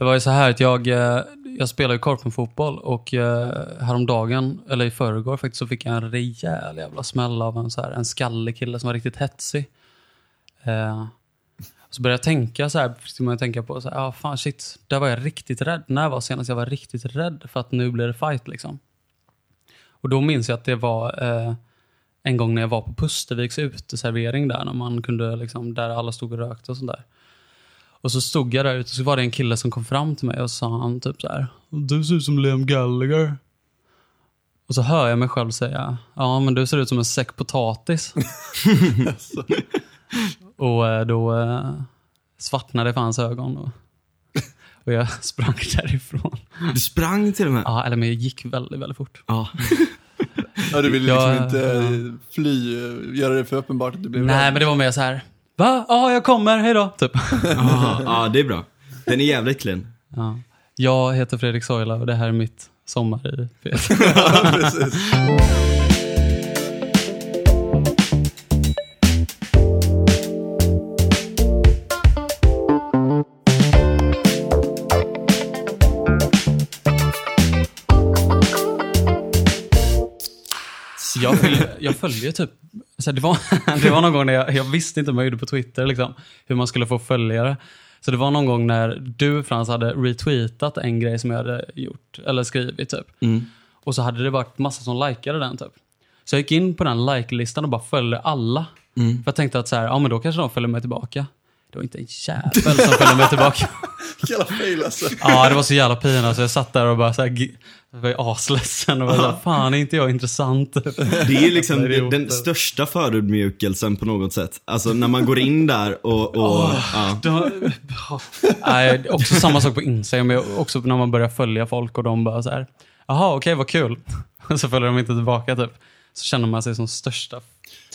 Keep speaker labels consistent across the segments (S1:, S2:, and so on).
S1: Det var ju så här att jag, eh, jag spelar ju korpenfotboll och eh, häromdagen, eller i förrgår faktiskt, så fick jag en rejäl jävla smäll av en, så här, en skallig kille som var riktigt hetsig. Eh, så började jag tänka så här, så började jag tänka på, så här, ah, fan shit, där var jag riktigt rädd. När var senast jag var riktigt rädd för att nu blir det fight liksom? Och då minns jag att det var eh, en gång när jag var på Pusterviks uteservering där, när man kunde, liksom, där alla stod och rökte och sådär. där. Och så stod jag där ute och så var det en kille som kom fram till mig och sa han typ så här. Du ser ut som Liam Gallagher. Och så hör jag mig själv säga, ja men du ser ut som en säck potatis. och eh, då eh, svartnade för hans ögon. Och, och jag sprang därifrån.
S2: Du sprang till och med?
S1: Ja, eller men jag gick väldigt, väldigt fort.
S2: Ja.
S3: Ja, du ville liksom
S1: Ja,
S3: inte
S1: ja.
S3: eh, fly, göra det för uppenbart att du blev
S1: Nej,
S3: rädd.
S1: men det var mer så här. Va? Ja, jag kommer, hejdå. Typ.
S2: Ja, ja, det är bra. Den är jävligt clean.
S1: Ja. Jag heter Fredrik Soila och det här är mitt sommar i Fet.
S3: Ja, precis.
S1: Jag följer, jag följer typ, så det, var, det var någon gång när jag, jag visste inte vad jag gjorde på Twitter, liksom, hur man skulle få följare. Så det var någon gång när du Frans hade retweetat en grej som jag hade gjort, eller skrivit typ.
S2: Mm.
S1: Och så hade det varit massa som likade den typ. Så jag gick in på den like-listan och bara följde alla.
S2: Mm.
S1: För jag tänkte att så här, ja men då kanske de följer mig tillbaka. Det var inte en jävel som följde mig tillbaka.
S3: Jävla fail alltså.
S1: Ja, det var så jävla pinsamt. Så jag satt där och bara så här, jag var asledsen och här, fan är inte jag intressant?
S2: Det är liksom den, den största förödmjukelsen på något sätt. Alltså när man går in där och, och ja.
S1: Då, nej, också samma sak på Instagram, men också när man börjar följa folk och de bara så här, jaha okej vad kul. Och så följer de inte tillbaka typ. Så känner man sig som största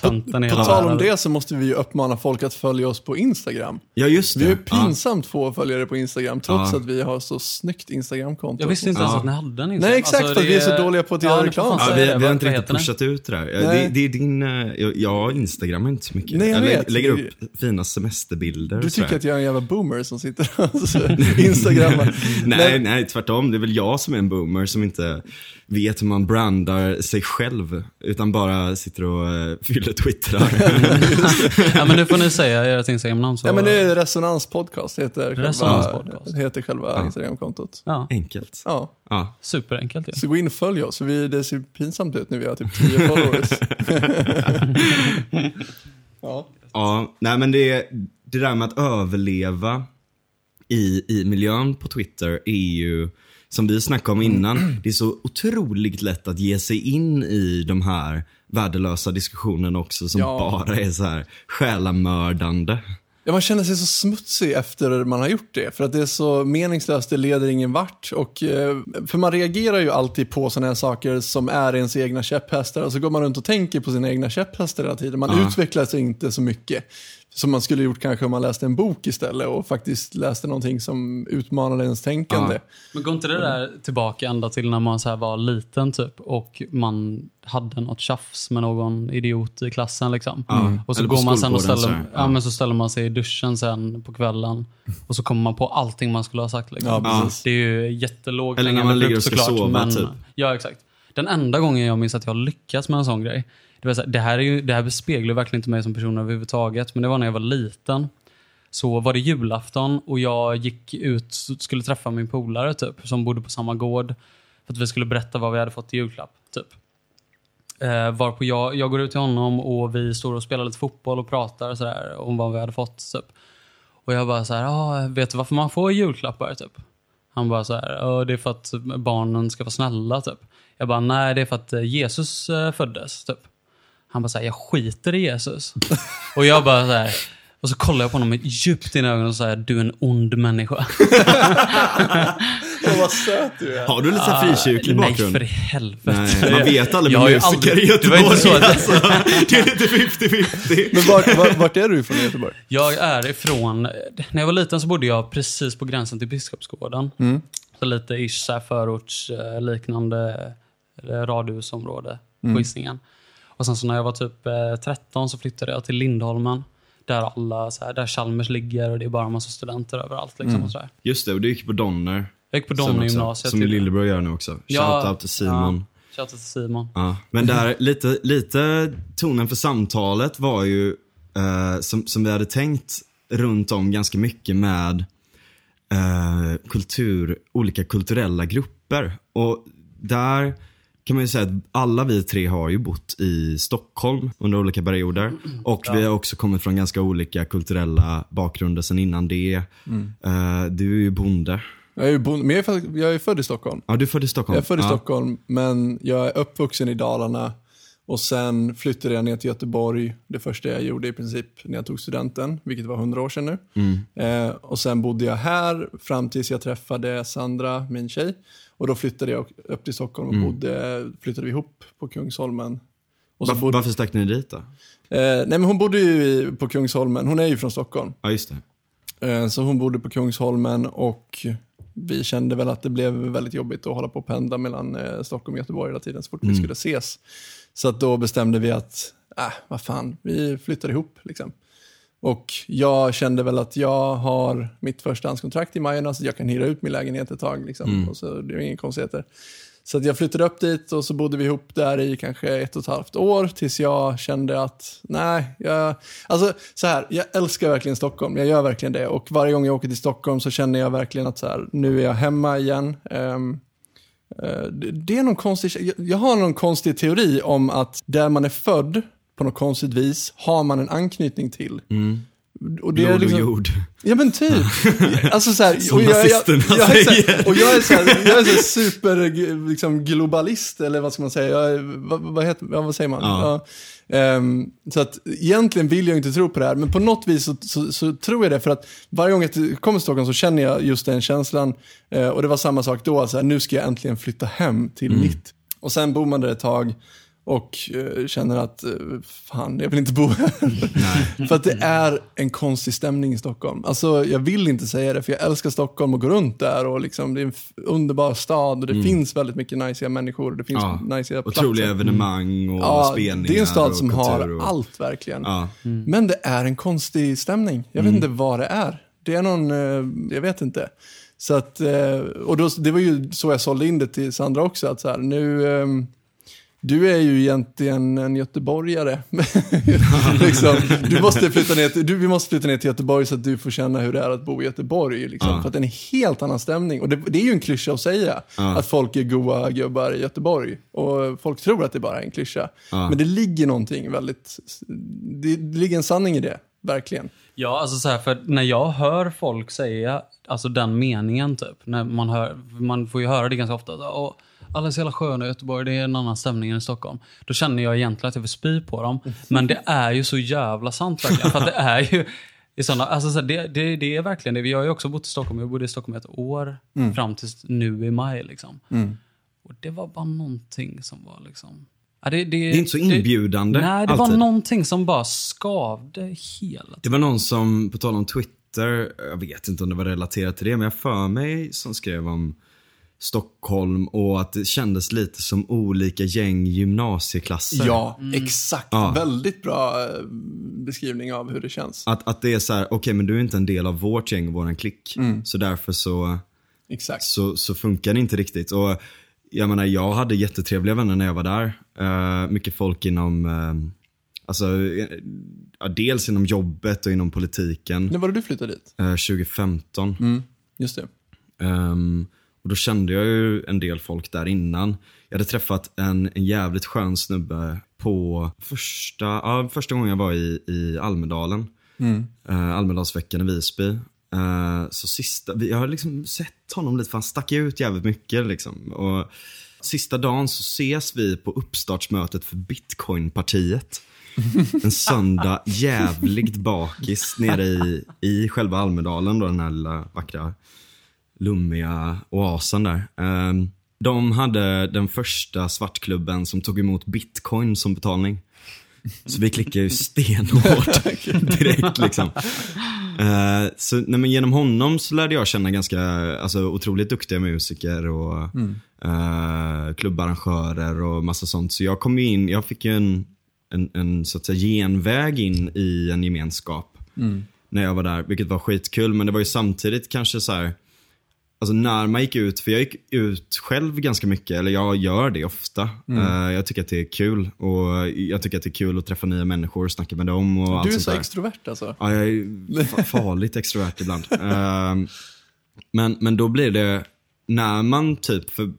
S1: tönten i
S3: På
S1: hela
S3: tal om det så måste vi ju uppmana folk att följa oss på Instagram.
S2: ja, just
S3: Vi har ju
S2: det. Ja.
S3: pinsamt få följare på Instagram, trots
S2: Ja.
S3: att vi har så snyggt Instagramkonto.
S1: Jag visste inte ens
S2: Ja.
S1: att ni hade en Instagram.
S3: Nej, exakt, för att
S1: det
S3: vi är så dåliga på att göra reklam.
S2: Ja, vi,
S1: det.
S2: vi har inte riktigt pushat ut det där. Det, det är din, eh, jag, jag instagrammar inte så mycket.
S3: Nej, jag
S2: jag
S3: vet.
S2: lägger upp fina semesterbilder
S3: Du tycker att jag är en jävla boomer som sitter och instagrammar.
S2: Nej, nej, tvärtom. Det är väl jag som är en boomer som inte vet hur man brandar sig själv. Utan bara sitter och uh, fyller twittrar.
S1: Ja, men nu får ni säga ert Instagram-namn. Så...
S3: Ja, men det är Resonans podcast, heter
S1: Resonans
S3: själva,
S1: podcast.
S3: heter själva Instagramkontot.
S1: ja,
S3: Ja,
S2: Enkelt. Ja.
S1: superenkelt ju.
S3: så gå in och följ oss, för vi, det ser pinsamt ut nu, vi har typ 10 followers. ja.
S2: Ja, nej men det, det där med att överleva i, i miljön på Twitter är ju, som vi snackade om innan, det är så otroligt lätt att ge sig in i de här värdelösa diskussionerna också som
S3: Ja.
S2: bara är så här själamördande.
S3: Ja, man känner sig så smutsig efter man har gjort det. För att det är så meningslöst, det leder ingen vart. Och, eh, för man reagerar ju alltid på sådana här saker som är ens egna käpphästar. Och så går man runt och tänker på sina egna käpphästar hela tiden. Man
S2: Ja.
S3: utvecklar sig inte så mycket. Som man skulle gjort kanske om man läste en bok istället och faktiskt läste någonting som utmanade ens tänkande.
S2: Ja.
S1: Men går inte det där tillbaka ända till när man så här var liten typ och man hade något tjafs med någon idiot i klassen liksom.
S2: Ja,
S1: Och så
S2: eller
S1: går man sen och ställer, ja.
S2: ja.
S1: men så ställer man sig i duschen sen på kvällen och så kommer man på allting man skulle ha sagt. Liksom.
S3: Ja, precis.
S1: Det är ju jättelågt
S2: Eller när man ligger och ska sova, typ.
S1: Ja, exakt. Den enda gången jag minns att jag har lyckats med en sån grej, det, var så här, det, här är ju, det här speglar verkligen inte mig som person överhuvudtaget, men det var när jag var liten. Så var det julafton och jag gick ut skulle träffa min polare typ, som bodde på samma gård. För att vi skulle berätta vad vi hade fått i julklapp. Typ. Eh, varpå jag, jag går ut till honom och vi står och spelar lite fotboll och pratar så där, om vad vi hade fått. Typ. Och jag bara så här, ah, vet du varför man får julklappar? Typ. Han bara så här, det är för att barnen ska vara snälla. Typ. Jag bara, nej det är för att eh, Jesus eh, föddes. Typ. Han bara så här, jag skiter i Jesus. och jag bara så här, och så kollar jag på honom djupt i ögonen och säger, du är en ond människa.
S3: Åh, vad söt du är.
S2: Har du lite frikyrklig
S1: Nej,
S2: bakgrund?
S1: för i helvete.
S2: Nej, man vet aldrig med musiker
S1: aldrig-
S2: i Göteborg.
S1: Det var inte så att-
S2: alltså, det är lite 50-50.
S3: Men vart, vart, vart är du ifrån i Göteborg?
S1: Jag är ifrån, när jag var liten så bodde jag precis på gränsen till Biskopsgården. Så lite ish så här förorts eh, liknande eh, radhusområde på Hisingen. Och sen så när jag var typ eh, 13 så flyttade jag till Lindholmen. Där alla, så här, där Chalmers ligger och det är bara en massa studenter överallt. Liksom, och så där.
S2: Just det, och du gick på Donner.
S1: Jag gick på Donner gymnasiet.
S2: Som min
S1: till-
S2: lillebror gör nu också.
S1: Ja,
S2: Shoutout till Simon.
S1: Ja, shoutout till Simon.
S2: Ja, men där, lite, lite tonen för samtalet var ju, eh, som, som vi hade tänkt runt om ganska mycket med eh, kultur, olika kulturella grupper. Och där kan man ju säga att alla vi tre har ju bott i Stockholm under olika perioder. Och vi har också kommit från ganska olika kulturella bakgrunder sen innan det. Eh, du är ju bonde.
S3: Jag är, ju bon- men jag, är, jag är född i Stockholm.
S2: Ja, du är född i Stockholm.
S3: Jag är född i
S2: ja.
S3: Stockholm, men jag är uppvuxen i Dalarna. Och sen flyttade jag ner till Göteborg, det första jag gjorde i princip när jag tog studenten, vilket var 100 år sedan nu.
S2: Mm.
S3: Eh, och sen bodde jag här fram tills jag träffade Sandra, min tjej. Och då flyttade jag upp till Stockholm och bodde, flyttade vi ihop på Kungsholmen. Och så
S2: Varför,
S3: bodde,
S2: varför stack ni dit då?
S3: eh, nej men hon bodde ju i, på Kungsholmen, hon är ju från Stockholm.
S2: Ja, just det.
S3: Eh, Så hon bodde på Kungsholmen och vi kände väl att det blev väldigt jobbigt att hålla på och pendla mellan eh, Stockholm och Göteborg hela tiden så fort vi skulle ses. Så att då bestämde vi att, äh, vad fan, vi flyttar ihop liksom. Och jag kände väl att jag har mitt förstahandskontrakt i Majorna så jag kan hyra ut min lägenhet ett tag. Liksom. Och så, det är inga konstigheter. Så att jag flyttade upp dit och så bodde vi ihop där i kanske ett och ett halvt år tills jag kände att nej, jag, alltså så här, jag älskar verkligen Stockholm, jag gör verkligen det och varje gång jag åker till Stockholm så känner jag verkligen att så här, nu är jag hemma igen. Eh, Eh, det, är någon konstig, jag, jag har någon konstig teori om att där man är född på något konstigt vis har man en anknytning till. Mm. Och det
S2: Blod
S3: liksom-
S2: och jord.
S3: Ja men typ. Alltså så här,
S2: Som
S3: och jag, jag,
S2: nazisterna
S3: jag, så här,
S2: säger.
S3: och jag är så här, jag är så här super liksom, globalist, eller vad ska man säga? Jag, vad, vad, heter, vad säger man?
S2: Ja.
S3: Ja. Ehm, så att egentligen vill jag inte tro på det här, men på något vis så, så, så tror jag det. För att varje gång jag kommer till Stockholm så känner jag just den känslan. Eh, och det var samma sak då, så nu ska jag äntligen flytta hem till
S2: Mm.
S3: mitt. Och sen bor man där ett tag och eh, känner att, eh, fan, jag vill inte bo här. för att det är en konstig stämning i Stockholm. Alltså, jag vill inte säga det, för jag älskar Stockholm och går runt där. Och liksom, det är en underbar stad och det finns väldigt mycket najsiga människor. och Det finns
S2: Ja,
S3: najsiga
S2: Otroliga
S3: platser.
S2: evenemang och
S3: Ja,
S2: spelningar
S3: det är en stad
S2: och
S3: som har
S2: och...
S3: allt verkligen.
S2: Ja.
S3: Men det är en konstig stämning. Jag vet inte vad det är. Det är någon, eh, jag vet inte. Så att, och då, det var ju så jag sålde in det till Sandra också. Att så här, nu, ehm, du är ju egentligen en göteborgare. liksom, du måste flytta ner till, du, vi måste flytta ner till Göteborg så att du får känna hur det är att bo i Göteborg. Liksom,
S2: Ja.
S3: För att det är en helt annan stämning. Och det, det är ju en klyscha att säga.
S2: Ja.
S3: Att folk är goa gubbar i Göteborg. Och folk tror att det bara är en klyscha.
S2: Ja.
S3: Men det ligger någonting väldigt, det, det ligger en sanning i det. Verkligen.
S1: Ja, alltså så här, för när jag hör folk säga alltså den meningen typ, när man, hör, man får ju höra det ganska ofta. Och alla är så jävla sköna i Göteborg, det är en annan stämning än i Stockholm. Då känner jag egentligen att jag vill spy på dem. Men det är ju så jävla sant verkligen. För det är ju i såna, alltså så här, det, det, det är verkligen det. Jag har ju också bott i Stockholm, jag bodde i Stockholm ett år fram tills nu i maj. Liksom. Och det var bara någonting som var liksom... Ja, det, det,
S2: Det är inte så inbjudande,
S1: nej, det var
S2: alltid.
S1: någonting som bara skavde hela tiden.
S2: Det var någon som, på tal om Twitter, jag vet inte om det var relaterat till det, men jag för mig som skrev om Stockholm och att det kändes lite som olika gäng gymnasieklasser.
S3: Ja, exakt.
S2: Ja.
S3: Väldigt bra eh, beskrivning av hur det känns.
S2: Att, att det är så här, okej men du är inte en del av vårt gäng, våran klick.
S3: Mm.
S2: Så därför så,
S3: Exakt.
S2: så, så funkar det inte riktigt. Och jag menar, jag hade jättetrevliga vänner när jag var där. Eh, mycket folk inom, uh, alltså, ja, dels inom jobbet och inom politiken.
S3: När var det du flyttade dit?
S2: Eh, 2015.
S3: Mm, just det.
S2: Ehm, och då kände jag ju en del folk där innan. Jag hade träffat en, en jävligt skön snubbe på första, ja, första gången jag var i, i Almedalen.
S3: Mm.
S2: Uh, Almedalsveckan i Visby. Eh, så sista, jag har liksom sett honom lite, för han stack ut jävligt mycket liksom. Och sista dagen så ses vi på uppstartsmötet för Bitcoinpartiet. En söndag, jävligt bakis nere i, i själva Almedalen då, den här lilla vackra lummiga oasen där. Ehm, de hade den första svartklubben som tog emot bitcoin som betalning. Så vi klickade ju stenhårt direkt liksom. Eh, så nej, men genom honom så lärde jag känna ganska alltså, otroligt duktiga musiker och eh, klubbarrangörer och massa sånt. Så jag kom in, jag fick ju en, en, en så att säga genväg in i en gemenskap. När jag var där, vilket var skitkul. Men det var ju samtidigt kanske så här. Alltså när man gick ut, för jag gick ut själv ganska mycket, eller jag gör det ofta. Eh, jag tycker att det är kul och jag tycker att det är kul att träffa nya människor, snacka med dem och allt
S3: Du är
S2: sånt
S3: så
S2: där.
S3: extrovert alltså.
S2: Ja, jag är fa- farligt extrovert ibland. Ehm, men, men då blir det, när man typ, för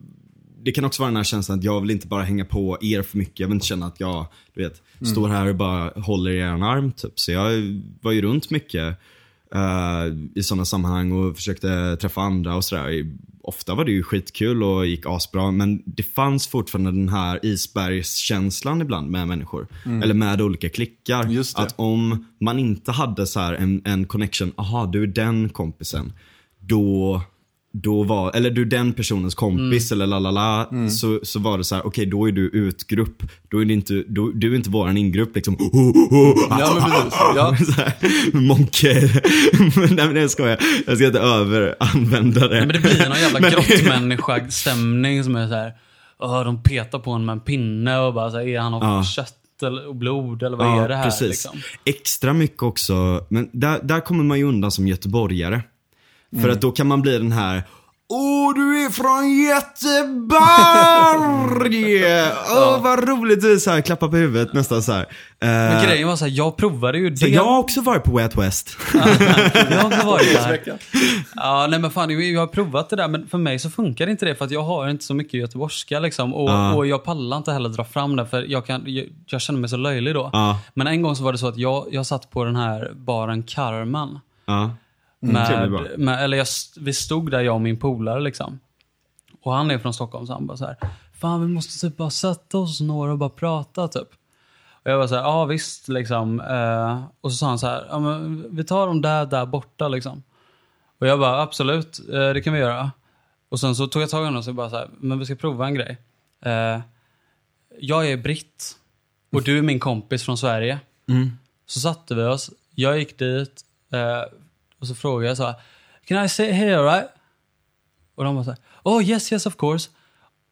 S2: det kan också vara den här känslan att jag vill inte bara hänga på er för mycket. Jag vill inte känna att jag, du vet, står här och bara håller i er arm typ. Så jag var ju runt mycket i sådana sammanhang och försökte träffa andra och sådär. Ofta var det ju skitkul och gick asbra, men det fanns fortfarande den här isbergskänslan ibland med människor. Eller med olika klickar. Att om man inte hade så en, en connection, aha du är den kompisen. Då, då var, eller du den personens kompis eller lalala. Så, så var det så här, okej då är du utgrupp. Då är det inte, då, du är inte våran ingrupp liksom.
S3: Ja, men precis. Ja.
S2: Så här, Monke. Nej men jag skojar. Jag ska inte överanvända det.
S1: Nej, men det blir någon jävla
S2: Men-
S1: grottmänniska-stämning som är så här. "Åh, de petar på en med en pinne och bara så här, är han av
S2: Ja.
S1: kött och blod eller vad är det här?
S2: precis.
S1: Liksom?
S2: Extra mycket också, men där, där kommer man ju undan som göteborgare.
S3: Mm.
S2: För att då kan man bli den här Åh, du är från Göteborg! Åh, vad roligt. Du är så här, klappar på huvudet nästan så här.
S1: Men
S2: Eh,
S1: grejen var så här, jag provade ju det.
S2: så jag har också varit på Way Out West.
S1: jag har också varit där. Ja, nej men fan, jag har provat det där, men för mig så funkar inte det för att jag har inte så mycket göteborgska liksom. Och,
S2: Ja.
S1: och jag pallar inte heller dra fram det för jag, kan, jag, jag känner mig så löjlig då.
S2: Ja.
S1: Men en gång så var det så att jag, jag satt på den här baren Carmen.
S2: Ja.
S1: Med,
S2: trevlig bar.
S1: med, eller jag, vi stod där jag och min polare liksom. Och han är från Stockholm så han bara så här. Fan vi måste typ bara sätta oss några och bara prata typ. Och jag var så här, ja visst liksom. Eh, och så sa han så här, ja men vi tar dem där, där borta liksom. Och jag bara, absolut, eh, det kan vi göra. Och sen så tog jag tag i honom och så bara så här, men vi ska prova en grej. Eh, jag är britt och du är min kompis från Sverige. Så satte vi oss, jag gick dit eh, och så frågade jag så här, Can I sit here right? Och de var så här, Oh yes, yes of course.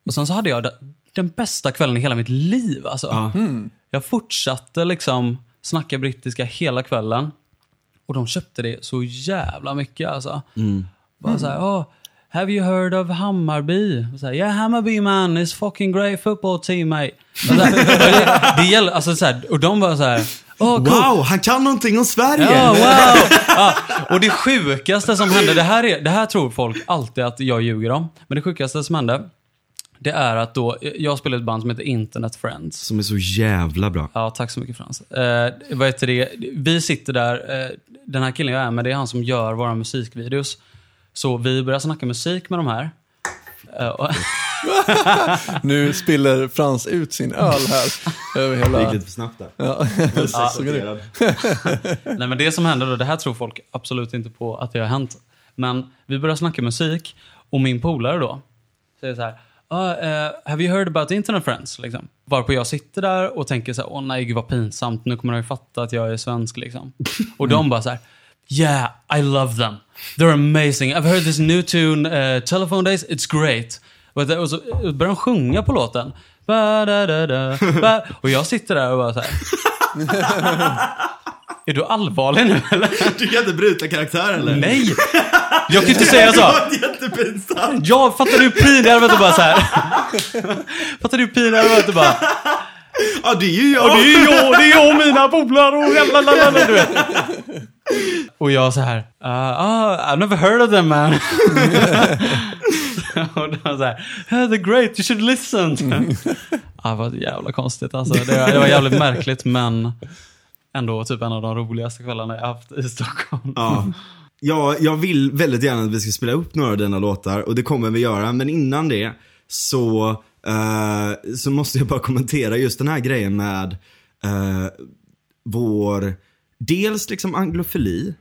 S1: Och sen så hade jag den, bästa kvällen i hela mitt liv alltså.
S2: Ja.
S1: Jag fortsatte liksom snacka brittiska hela kvällen. Och de köpte det så jävla mycket alltså. Bara såhär, oh, have you heard of Hammarby? Och Så här, yeah, Hammarby man is fucking great football team mate. Och, så här, och det, det gäller, alltså så här, och de var så här, oh, cool.
S2: Wow, han kan någonting om Sverige!
S1: Ja, wow! Ja, och det sjukaste som hände, det här, är, det här tror folk alltid att jag ljuger om. Men det sjukaste som hände, det är att då, jag spelar ett band som heter Internet Friends.
S2: Som är så jävla bra.
S1: Ja, tack så mycket Frans. Eh, vad heter det? Vi sitter där, eh, den här killen jag är med, det är han som gör våra musikvideos. Så vi börjar snacka musik med de här.
S3: Nu spiller Frans ut sin öl här över
S2: Det gick
S3: hela...
S2: lite för snabbt där.
S3: Ja.
S2: Sorterad.
S1: Nej men det som hände då, det här tror folk absolut inte på att det har hänt. Men vi börjar snacka musik och min polare då säger så här. "Ah, eh, have you heard about internet friends? Liksom. Varpå jag sitter där och tänker så här, åh nej gud vad pinsamt, nu kommer de ju fatta att jag är svensk liksom. Och de bara så här, yeah, I love them. They're amazing. I've heard this new tune, uh, Telephone Days, it's great. Och så börjar de sjunga på låten. Ba, da, da, da, ba. Och jag sitter där och bara så här. Är du allvarlig nu eller?
S2: Du kan inte bryta karaktär eller?
S1: Nej! Jag kan inte säga så.
S2: Det var jättepinsamt.
S1: Jag fattar du hur hade varit att bara så här. Fattar du hur hade varit att bara.
S2: Ja, det är ju jag.
S1: Och det är jag, det är jag och mina polare och lalalala, du vet. Och jag så här. Uh, oh, I've never heard of them man. och de var så här. hey, they're great, you should listen. Ja, det var jävla konstigt alltså. Det var, det var jävligt märkligt men ändå typ en av de roligaste kvällarna jag haft i Stockholm.
S2: Ja. Ja, jag vill väldigt gärna att vi ska spela upp några av dina låtar och det kommer vi göra. Men innan det så, uh, så måste jag bara kommentera just den här grejen med uh, vår, dels liksom anglofili.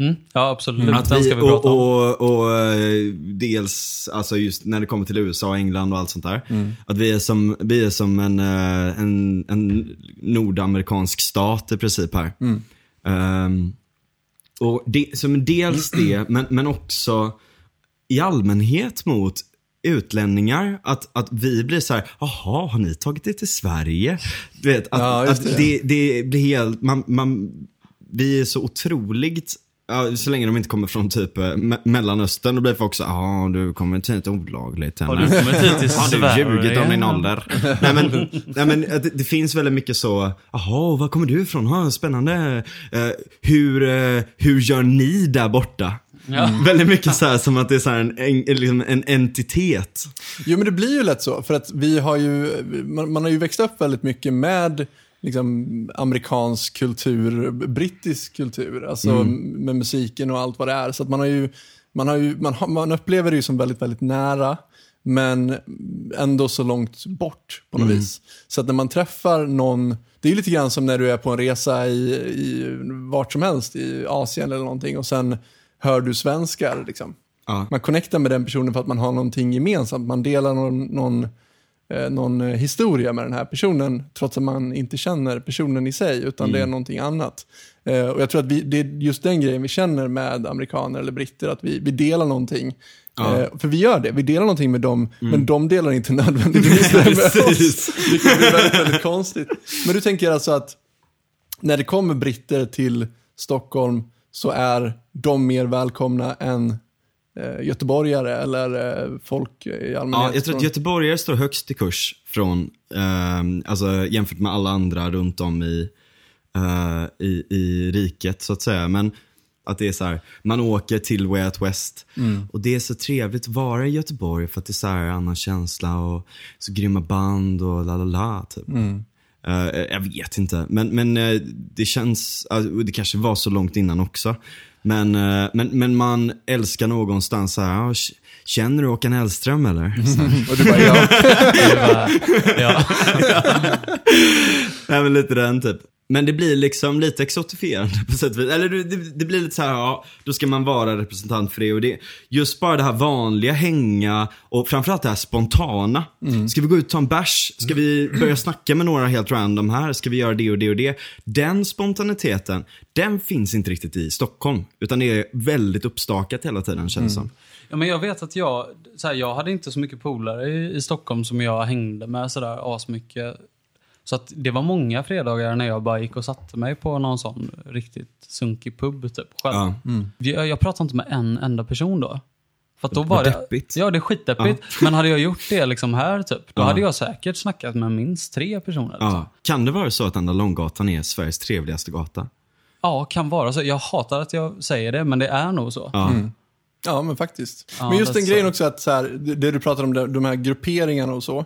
S1: Mm. Ja, absolut.
S2: Att
S1: Den
S2: vi, och, och, och eh, dels, alltså just när det kommer till USA och England och allt sånt där. Att vi är som, vi är som en, eh, en, en nordamerikansk stat i princip här. Ehm, och det, som dels det, men, men också i allmänhet mot utlänningar. Att, att vi blir så här, jaha, har ni tagit det till Sverige? Du vet, att,
S3: Ja,
S2: att
S3: det.
S2: det, det blir helt, man, man vi är så otroligt så länge de inte kommer från typ eh, Me Mellanöstern, då blir folk så ja du kommer till ett olagligt.
S1: Har du kommit hit till
S2: Har du ljugit om din
S1: Sverige?
S2: ålder? nej men, nej, men eh, det, det finns väldigt mycket så, jaha, var kommer du ifrån? Ha, spännande. Eh, hur, eh, hur gör ni där borta?
S1: Ja.
S2: Väldigt mycket så här som att det är så här en, en, liksom en entitet.
S3: Jo, men det blir ju lätt så. För att vi har ju, man, man har ju växt upp väldigt mycket med liksom, amerikansk kultur, brittisk kultur, alltså med musiken och allt vad det är. Så att man har ju, man, har ju man, har, man upplever det ju som väldigt, väldigt nära, men ändå så långt bort på något vis. Så att när man träffar någon, det är lite grann som när du är på en resa i, i vart som helst, i Asien eller någonting, och sen hör du svenskar. Liksom
S2: Ja.
S3: man connectar med den personen för att man har någonting gemensamt. Man delar någon, någon, någon eh, historia med den här personen trots att man inte känner personen i sig utan det är någonting annat. Eh, och Jag tror att vi, det är just den grejen vi känner med amerikaner eller britter, att vi, vi delar någonting.
S2: Ja.
S3: Eh, för vi gör det, vi delar någonting med dem, men de delar inte nödvändigtvis det med oss. Vilket blir väldigt, väldigt konstigt. Men du tänker alltså att när det kommer britter till Stockholm så är de mer välkomna än eh, göteborgare eller eh, folk i allmänhet?
S2: Ja, jag tror att göteborgare står högst i kurs från, ehm, alltså jämfört med alla andra runt om i, eh, i, i riket så att säga. Men att det är så här, man åker till Way Out West och det är så trevligt att vara i Göteborg för att det är så här annan känsla och så grymma band och la la la typ. Eh, jag vet inte, men, men eh, det känns, alltså, det kanske var så långt innan också. Men, eh, men, men man älskar någonstans så här, "Ja, k- känner du Håkan Hellström eller? Här.
S3: Och du bara, ja.
S1: Det var- ja.
S2: Nej men lite den typ. Men det blir liksom lite exotifierande på sätt och vis. Eller det, det, blir lite så här, ja, då ska man vara representant för det. Och det just bara det här vanliga, hänga och framförallt det här spontana. Ska vi gå ut och ta en bärs? Ska vi börja snacka med några helt random här? Ska vi göra det och det och det? Den spontaniteten, den finns inte riktigt i Stockholm. Utan det är väldigt uppstakat hela tiden känns det som.
S1: Ja, men jag vet att jag, så här, jag hade inte så mycket polare i, i Stockholm som jag hängde med sådär asmycket. Så att det var många fredagar när jag bara gick och satte mig på någon sån riktigt sunkig pub typ själv.
S2: Ja.
S1: Jag, jag pratade inte med en enda person då. För att då var det,
S2: deppigt.
S1: Ja, det är skitdeppigt. Men hade jag gjort det liksom här typ, då
S2: Ja.
S1: hade jag säkert snackat med minst tre personer. Liksom.
S2: Ja. Kan det vara så att Enda Långgatan är Sveriges trevligaste gata?
S1: Ja, kan vara så. Jag hatar att jag säger det, men det är nog så.
S2: Ja.
S3: Ja, men faktiskt.
S1: Ja,
S3: men just den grejen också att så här, det du pratar om, de, här grupperingarna och så.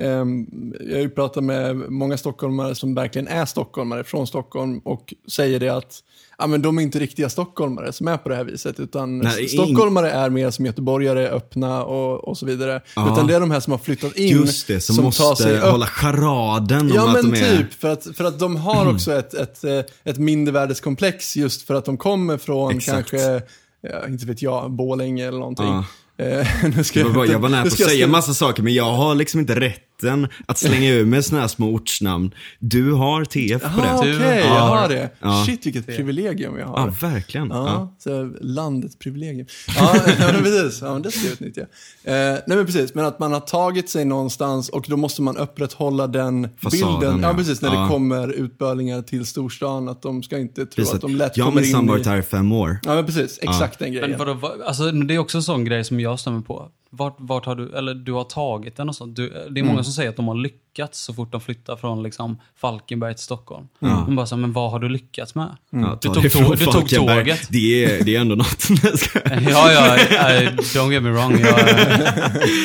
S3: Ehm, jag har ju pratat med många stockholmare som verkligen är stockholmare från Stockholm och säger det att ja, men de är inte riktiga stockholmare som är på det här viset. Utan
S2: Nej,
S3: stockholmare är mer som göteborgare, öppna och, och så vidare.
S2: Ja.
S3: Utan det är de här som har flyttat in.
S2: Just det, som,
S3: tar
S2: måste
S3: sig upp
S2: hålla charaden
S3: Ja
S2: om
S3: men
S2: att de är...
S3: typ, för att, för att de har också ett, ett, eh, ett mindervärdeskomplex just för att de kommer från
S2: Exakt.
S3: kanske, ja, inte vet jag, Borlänge eller någonting.
S2: Ja.
S3: Eh, nu ska
S2: Jag, bara, jag var nära på att
S3: jag
S2: säga
S3: skriva-
S2: massa saker men jag har liksom inte rätten att slänga ur mig såna här små ortsnamn. Du har TF på det.
S3: okej,
S1: Du
S3: jag
S1: har-
S3: har det.
S2: Ja.
S3: Shit, vilket privilegium jag har.
S2: Ja, verkligen.
S3: Ja,
S2: Ja.
S3: Landets privilegium. Ja, men precis. Ja, men det ska jag utnyttja. Eh, nej, men precis. Men att man har tagit sig någonstans och då måste man upprätthålla den
S2: Fasaden,
S3: bilden. Ja, precis. När
S2: Ja.
S3: det kommer utbörlingar till storstan. Att de ska inte tro
S2: Precis,
S3: att de lätt
S2: jag har
S3: kommer
S2: minsann
S3: in
S2: varit
S3: i...
S2: här i fem år.
S3: Ja, men precis. Exakt den grejen.
S1: Men vadå, vad- alltså, det är också en sån grej som jag stämmer på. Vart, vart har du, eller du har tagit den och sånt. Du, det är många som säger att de har lyckats så fort de flyttar från liksom, Falkenberg till Stockholm. De bara så här, men vad har du lyckats med?
S2: Ja,
S1: Du tog du tog
S2: Falkenberg.
S1: tåget.
S2: Det är, det är ändå något.
S1: Ja, ja, eh, don't get me wrong. Jag,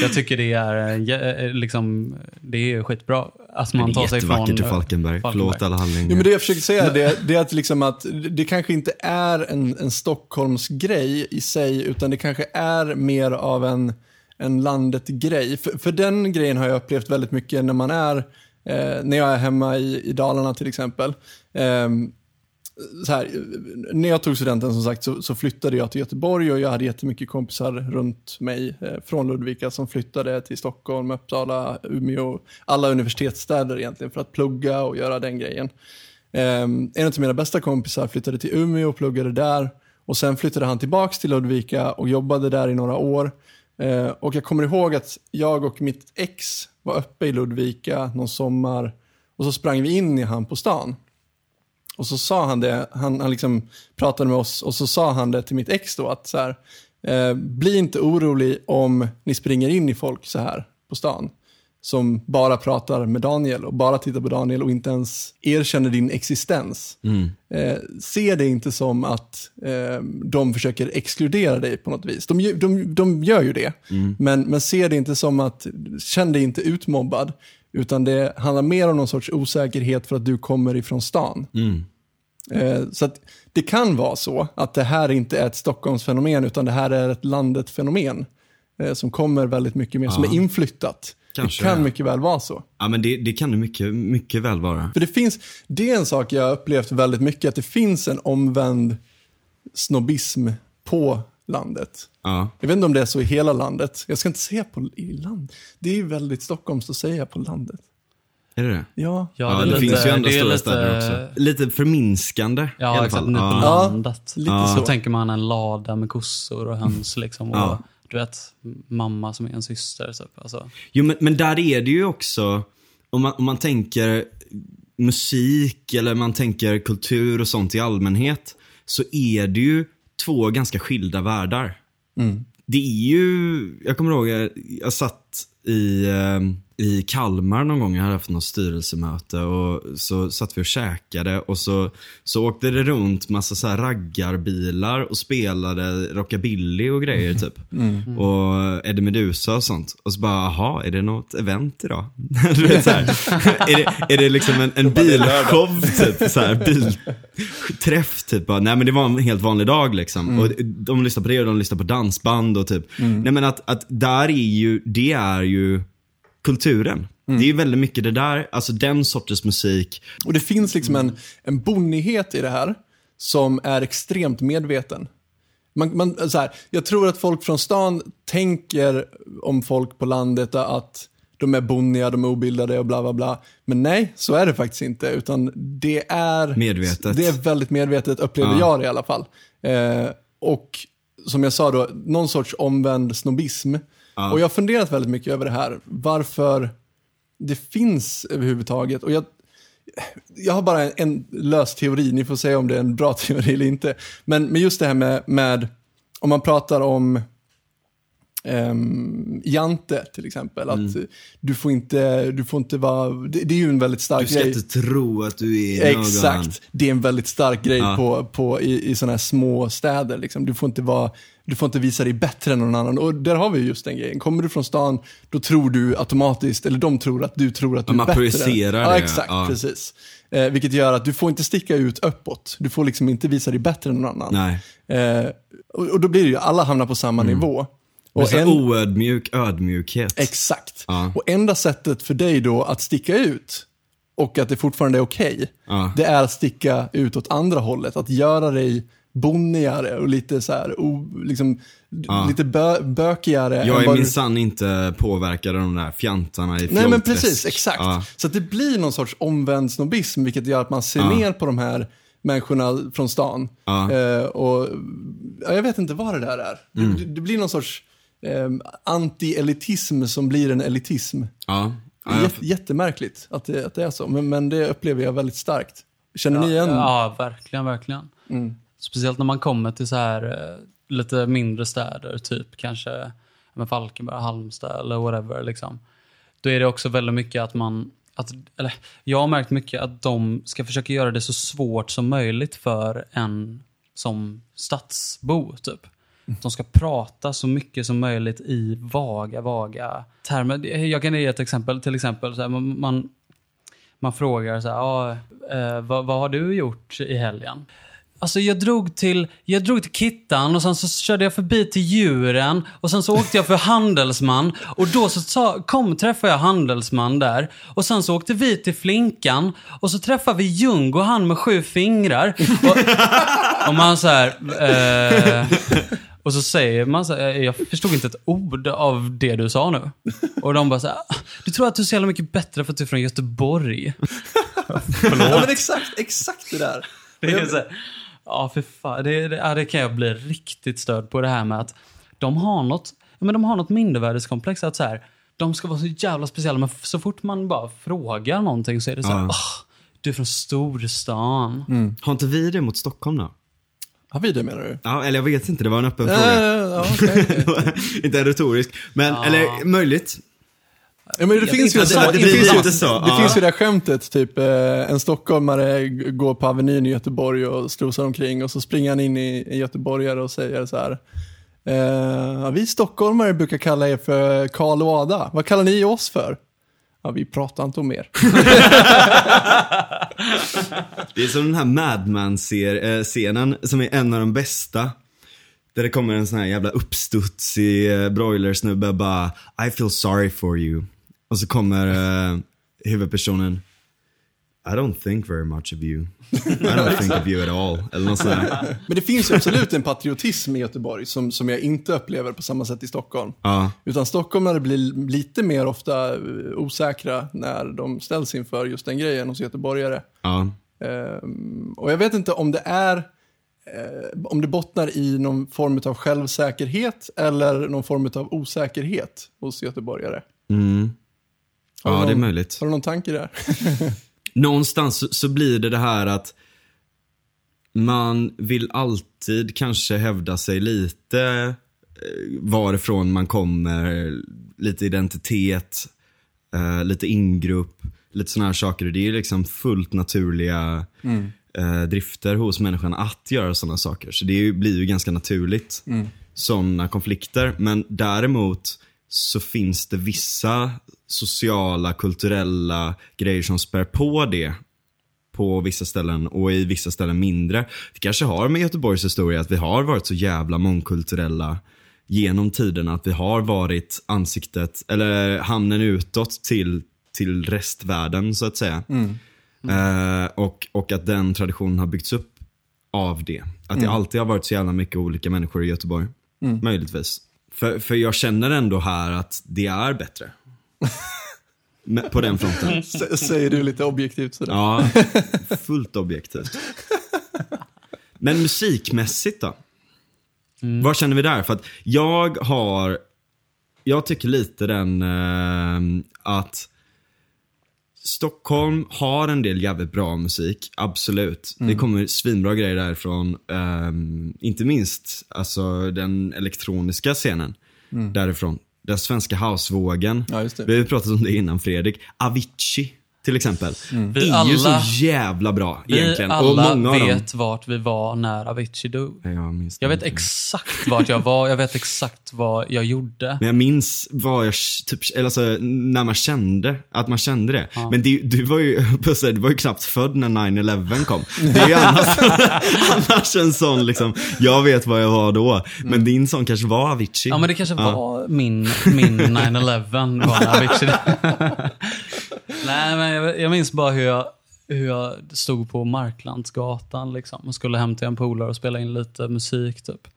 S1: jag tycker det är, eh, eh, liksom, det är skitbra att man tar sig från...
S2: i
S1: eh,
S2: Falkenberg. Förlåt alla hallingar.
S3: Jo, men det jag försöker säga det, det är att, liksom att det kanske inte är en, en Stockholmsgrej i sig, utan det kanske är mer av en, en landet-grej. För, för den grejen har jag upplevt väldigt mycket när man är, eh, när jag är hemma i, i Dalarna till exempel. Eh, så här, när jag tog studenten som sagt så, så flyttade jag till Göteborg och jag hade jättemycket kompisar runt mig eh, från Ludvika som flyttade till Stockholm, Uppsala, Umeå, alla universitetsstäder egentligen för att plugga och göra den grejen. Um, en av mina bästa kompisar flyttade till Umeå och pluggade där och sen flyttade han tillbaks till Ludvika och jobbade där i några år. Eh, och jag kommer ihåg att jag och mitt ex var uppe i Ludvika någon sommar och så sprang vi in i han på stan. Och så sa han det, han, han liksom pratade med oss och så sa han det till mitt ex då att så här, eh, bli inte orolig om ni springer in i folk så här på stan. Som bara pratar med Daniel och bara tittar på Daniel och inte ens erkänner din existens. Eh, se det inte som att eh, de försöker exkludera dig på något vis. De, de, de gör ju det. Men, men se det inte som att, känn dig inte utmobbad. Utan det handlar mer om någon sorts osäkerhet för att du kommer ifrån stan. Eh, så att det kan vara så att det här inte är ett Stockholmsfenomen utan det här är ett landet-fenomen. Eh, som kommer väldigt mycket mer, som är inflyttat.
S2: Kanske,
S3: det kan
S2: ja.
S3: mycket väl vara så.
S2: Ja men det, det kan det mycket, mycket väl vara.
S3: För det finns, det är en sak jag har upplevt väldigt mycket, att det finns en omvänd snobbism på landet.
S2: Ja.
S3: Jag vet inte om det är så i hela landet. Jag ska inte säga på i land. Det är ju väldigt Stockholms att säga på landet.
S2: Är det det?
S3: Ja.
S2: Ja, det,
S1: är lite-
S2: finns ju andra
S1: det
S2: stora
S1: lite-
S2: städer också. Lite förminskande i
S1: Ja,
S2: alla
S1: exakt.
S2: fall.
S1: Ni på
S2: Ja.
S1: landet.
S3: lite
S1: Så
S3: så.
S1: tänker man en lada med kossor och höns liksom. Och,
S2: Ja.
S1: Du vet, mamma som är en syster. Typ. Alltså,
S2: Jo, men, men där är det ju också, om man, om man tänker musik eller man tänker kultur och sånt i allmänhet, så är det ju två ganska skilda världar. Det är ju, jag kommer ihåg, jag, jag satt i, eh, i Kalmar någon gång, jag hade haft något styrelsemöte och så satt vi och käkade och så, så åkte det runt massa så här raggarbilar och spelade rockabilly och grejer typ. Och Eddie Meduza och sånt. Och så bara, jaha, är det något event idag? du vet, så här. är, det, är det liksom en, en bilshow typ? Så här, bilträff typ. Bara, Nej men det var en helt vanlig dag liksom. Och de lyssnar på det och de lyssnar på dansband och typ. Nej men att, att där är ju, det är ju kulturen. Det är väldigt mycket det där, alltså den sortens musik.
S3: Och det finns liksom en, en bonnighet i det här som är extremt medveten. Man, man, så här, jag tror att folk från stan tänker om folk på landet att de är bonniga, de är obildade och bla bla bla. Men nej, så är det faktiskt inte. Utan det är
S2: Medvetet.
S3: Det är väldigt medvetet, upplever
S2: Ja.
S3: jag det i alla fall. Eh, och som jag sa då, någon sorts omvänd Och jag har funderat väldigt mycket över det här. Varför det finns överhuvudtaget. Och jag, jag har bara en, en lös teori, ni får säga om det är en bra teori eller inte. Men, men just det här med, med om man pratar om um, Jante till exempel. Att du får inte, du får inte vara, det, det är ju en väldigt
S2: Du
S3: stark
S2: ska
S3: grej.
S2: inte tro att du är någon.
S3: Exakt, det är en väldigt stark grej
S2: Ja.
S3: på, på, i, i sådana här små städer. Liksom. Du, får inte vara, du får inte visa dig bättre än någon annan. Och där har vi just den grejen. Kommer du från stan, då tror du automatiskt, eller de tror att du tror att du
S2: Ja,
S3: är
S2: man
S3: bättre.
S2: projicerar
S3: ja,
S2: det,
S3: Exakt,
S2: ja.
S3: precis. Eh, vilket gör att du får inte sticka ut uppåt. Du får liksom inte visa dig bättre än någon annan.
S2: Nej.
S3: Eh, och, och då blir det ju, alla hamnar på samma nivå.
S2: Mm. Och
S3: Och en,
S2: oödmjuk ödmjukhet.
S3: exakt.
S2: Ja.
S3: Och enda sättet för dig då att sticka ut och att det fortfarande är okej,
S2: Ja.
S3: det är att sticka ut åt andra hållet. Att göra dig bonnigare och lite så här, o, liksom,
S2: Ja.
S3: lite bö, bökigare.
S2: Jag är
S3: vad du-
S2: minsann inte påverkad av de där fjantarna i
S3: Nej men precis, exakt.
S2: Ja.
S3: Så att det blir någon sorts omvänd snobbism, vilket gör att man ser
S2: Ja.
S3: ner på de här människorna från stan. Eh, och ja, Jag vet inte vad det där är.
S2: Mm.
S3: Det, det blir någon sorts eh, anti-elitism som blir en elitism.
S2: Ja.
S3: Det jät- jättemärkligt att det, att det är så, men, men det upplever jag väldigt starkt. Känner ni igen?
S1: Ja, verkligen, verkligen.
S3: Mm.
S1: Speciellt när man kommer till så här eh, lite mindre städer, typ kanske med Falkenberg, Halmstad eller whatever. Liksom. Då är det också väldigt mycket att man, att, eller jag har märkt mycket att de ska försöka göra det så svårt som möjligt för en som stadsbo, typ. De ska prata så mycket som möjligt i vaga, vaga termer. Jag kan ge ett exempel. Till exempel, så här, man, man, man frågar så här, ah, eh, vad, vad har du gjort i helgen? Alltså jag drog, till, jag drog till Kittan och sen så körde jag förbi till djuren och sen så åkte jag för Handelsman och då så sa, kom träffade jag Handelsman där och sen så åkte vi till Flinkan och så träffade vi Ljung och han med sju fingrar. Och, och man så här, eh, och så säger man så här, jag förstod inte ett ord av det du sa nu. Och de bara så här, du tror att du är så jävla mycket bättre för att du är från Göteborg.
S3: Ja, men exakt, exakt det där.
S1: Det är så här, ja, för fan. Det, det, ja, det kan jag bli riktigt störd på det här med att de har något, ja, men de har något mindervärdeskomplex. Att så här, de ska vara så jävla speciella, men så fort man bara frågar någonting så är det så här,
S2: Ja.
S1: "Åh, Du är från storstan.
S3: Mm.
S2: Har inte vi det mot Stockholm då?
S3: Har vi det menar du?
S2: Ja, eller jag vet inte, det var en öppen
S3: Äh,
S2: fråga.
S3: ja, okej.
S2: inte en retorisk. Men, eller möjligt.
S3: Ja, men det finns ju, det,
S2: Det blir
S3: finns ju,
S2: så,
S3: det
S2: ja.
S3: finns ju det här skämtet, typ eh, en stockholmare går på Avenyn i Göteborg och strosar omkring och så springer han in i en göteborgare och säger så här. Eh, vi stockholmare brukar kalla er för Karl och Ada. Vad kallar ni oss för? Ja, vi pratar inte om er.
S2: Det är som den här Mad Men-scenen som är en av de bästa. Där det kommer en sån här jävla uppstudsig eh, broilersnubbe bara I feel sorry for you. Och så kommer eh, huvudpersonen I don't think very much of you. I don't think of you at all. Eller något sånt där.
S3: Men det finns absolut en patriotism i Göteborg som, som jag inte upplever på samma sätt i Stockholm.
S2: Ja,
S3: Utan stockholmare blir lite mer ofta eh, osäkra när de ställs inför just den grejen hos göteborgare.
S2: ja.
S3: Ehm, och jag vet inte om det är eh, om det bottnar i någon form av självsäkerhet eller någon form av osäkerhet hos göteborgare.
S2: Mm.
S3: Har
S2: Ja, det är
S3: någon-
S2: möjligt.
S3: Har du någon tanke där?
S2: någonstans så, blir det det här att man vill alltid kanske hävda sig lite eh, varifrån man kommer, lite identitet, eh, lite ingrupp, lite sådana här saker. Det är liksom fullt naturliga eh, drifter hos människan att göra sådana saker. Så det blir ju ganska naturligt, mm. sådana konflikter. Men däremot så finns det vissa sociala, kulturella grejer som spär på det på vissa ställen och i vissa ställen mindre. Det kanske har med Göteborgs historia att vi har varit så jävla mångkulturella genom tiderna. Att vi har varit ansiktet, eller hamnen utåt till, till restvärlden så att säga. Eh, och, och att den traditionen har byggts upp av det. Att det alltid har varit så jävla mycket olika människor i Göteborg. Möjligtvis. För, för jag känner ändå här att det är bättre. På den fronten.
S3: S- säger du lite objektivt sådär.
S2: Ja, fullt objektivt. Men musikmässigt då? Vad känner vi där? För att jag har, jag tycker lite den eh, att Stockholm har en del jävligt bra musik, absolut. Det kommer svinbra grejer därifrån. ehm, inte minst alltså, den elektroniska scenen därifrån. Den svenska housevågen.
S3: Ja.
S2: Vi har ju pratat om det innan Fredrik. Avicii till exempel.
S1: Vi
S2: är ju
S1: alla-
S2: så jävla bra egentligen.
S1: Vi
S2: Och
S1: alla
S2: många av dem.
S1: vet vart vi var när Avicii dog.
S2: Ja, Jag, minns
S1: Jag vet
S2: inte.
S1: exakt vart jag var, jag vet exakt vad jag gjorde.
S2: Men jag minns vad jag, typ, eller alltså, när man kände, att man kände det. Men det, du var ju, du var ju knappt född när 9-11 kom. Det är ju annars, annars en sån liksom, jag vet vad jag var då. Men din sån kanske var Avicii.
S1: Ja men det kanske var min, min 9-11 var Avicii Nej men jag, jag minns bara hur jag, hur jag stod på Marklandsgatan liksom och skulle hem till en polare och spela in lite musik typ.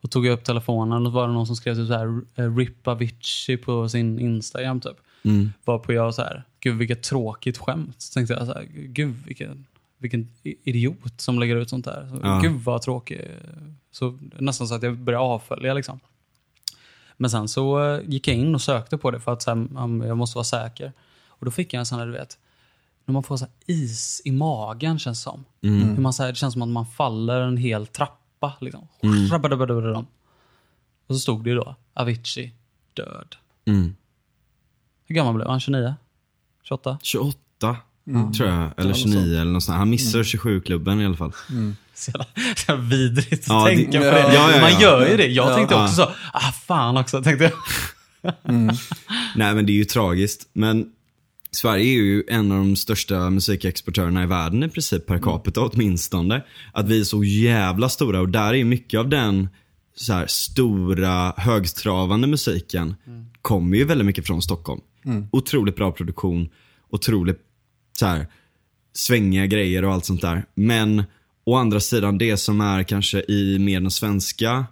S1: Och tog jag upp telefonen och var det någon som skrev typ så här eh, RIP Avicii på sin Instagram typ.
S2: Mm.
S1: Varpå jag så här, gud vilket tråkigt skämt. Så tänkte jag så här, gud vilken, vilken idiot som lägger ut sånt där. Så,
S2: Ja.
S1: Gud vad tråkig. Så nästan så att jag började avfölja liksom. Men sen så eh, gick jag in och sökte på det för att så här, jag måste vara säker. Och då fick jag en sån här, du vet, när man får så is i magen känns det som. Hur man, så här, det känns som att man faller en hel trappa. Liksom. Och så stod det ju då, Avicii, död.
S2: Mm.
S1: Hur gammal blev han? 29? 28?
S2: 28 tror jag, eller 29 eller något sånt. Han missar 27-klubben i alla fall.
S1: Så jävla, så jävla vidrigt
S2: Ja,
S1: att
S2: det-
S1: tänka på
S3: ja,
S1: det.
S2: ja, ja.
S1: Man gör ju det. Jag
S3: Ja.
S1: tänkte
S2: Ja.
S1: också så, ah fan också, tänkte jag.
S2: Nej men det är ju tragiskt. Men Sverige är ju en av de största musikexportörerna i världen i princip per capita åtminstone. Att vi är så jävla stora och där är mycket av den så här, stora högstravande musiken kommer ju väldigt mycket från Stockholm. Otroligt bra produktion, otroligt så här, svängiga grejer och allt sånt där. Men å andra sidan det som är kanske i mer den svenska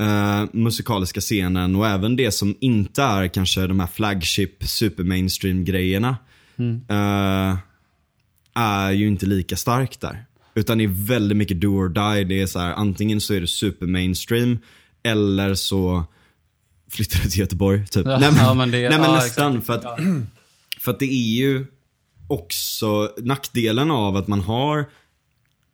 S2: eh, musikaliska scenen och även det som inte är kanske de här flagship super mainstream grejerna. eh, är ju inte lika starkt där. Utan det är väldigt mycket do or die. Det är så här, antingen så är det super mainstream eller så flyttar du till Göteborg. Typ.
S1: Ja,
S2: nej men,
S1: ja, men det-
S2: nej, men
S1: ja,
S2: nästan.
S1: exakt.
S2: För att, för att det är ju också nackdelen av att man har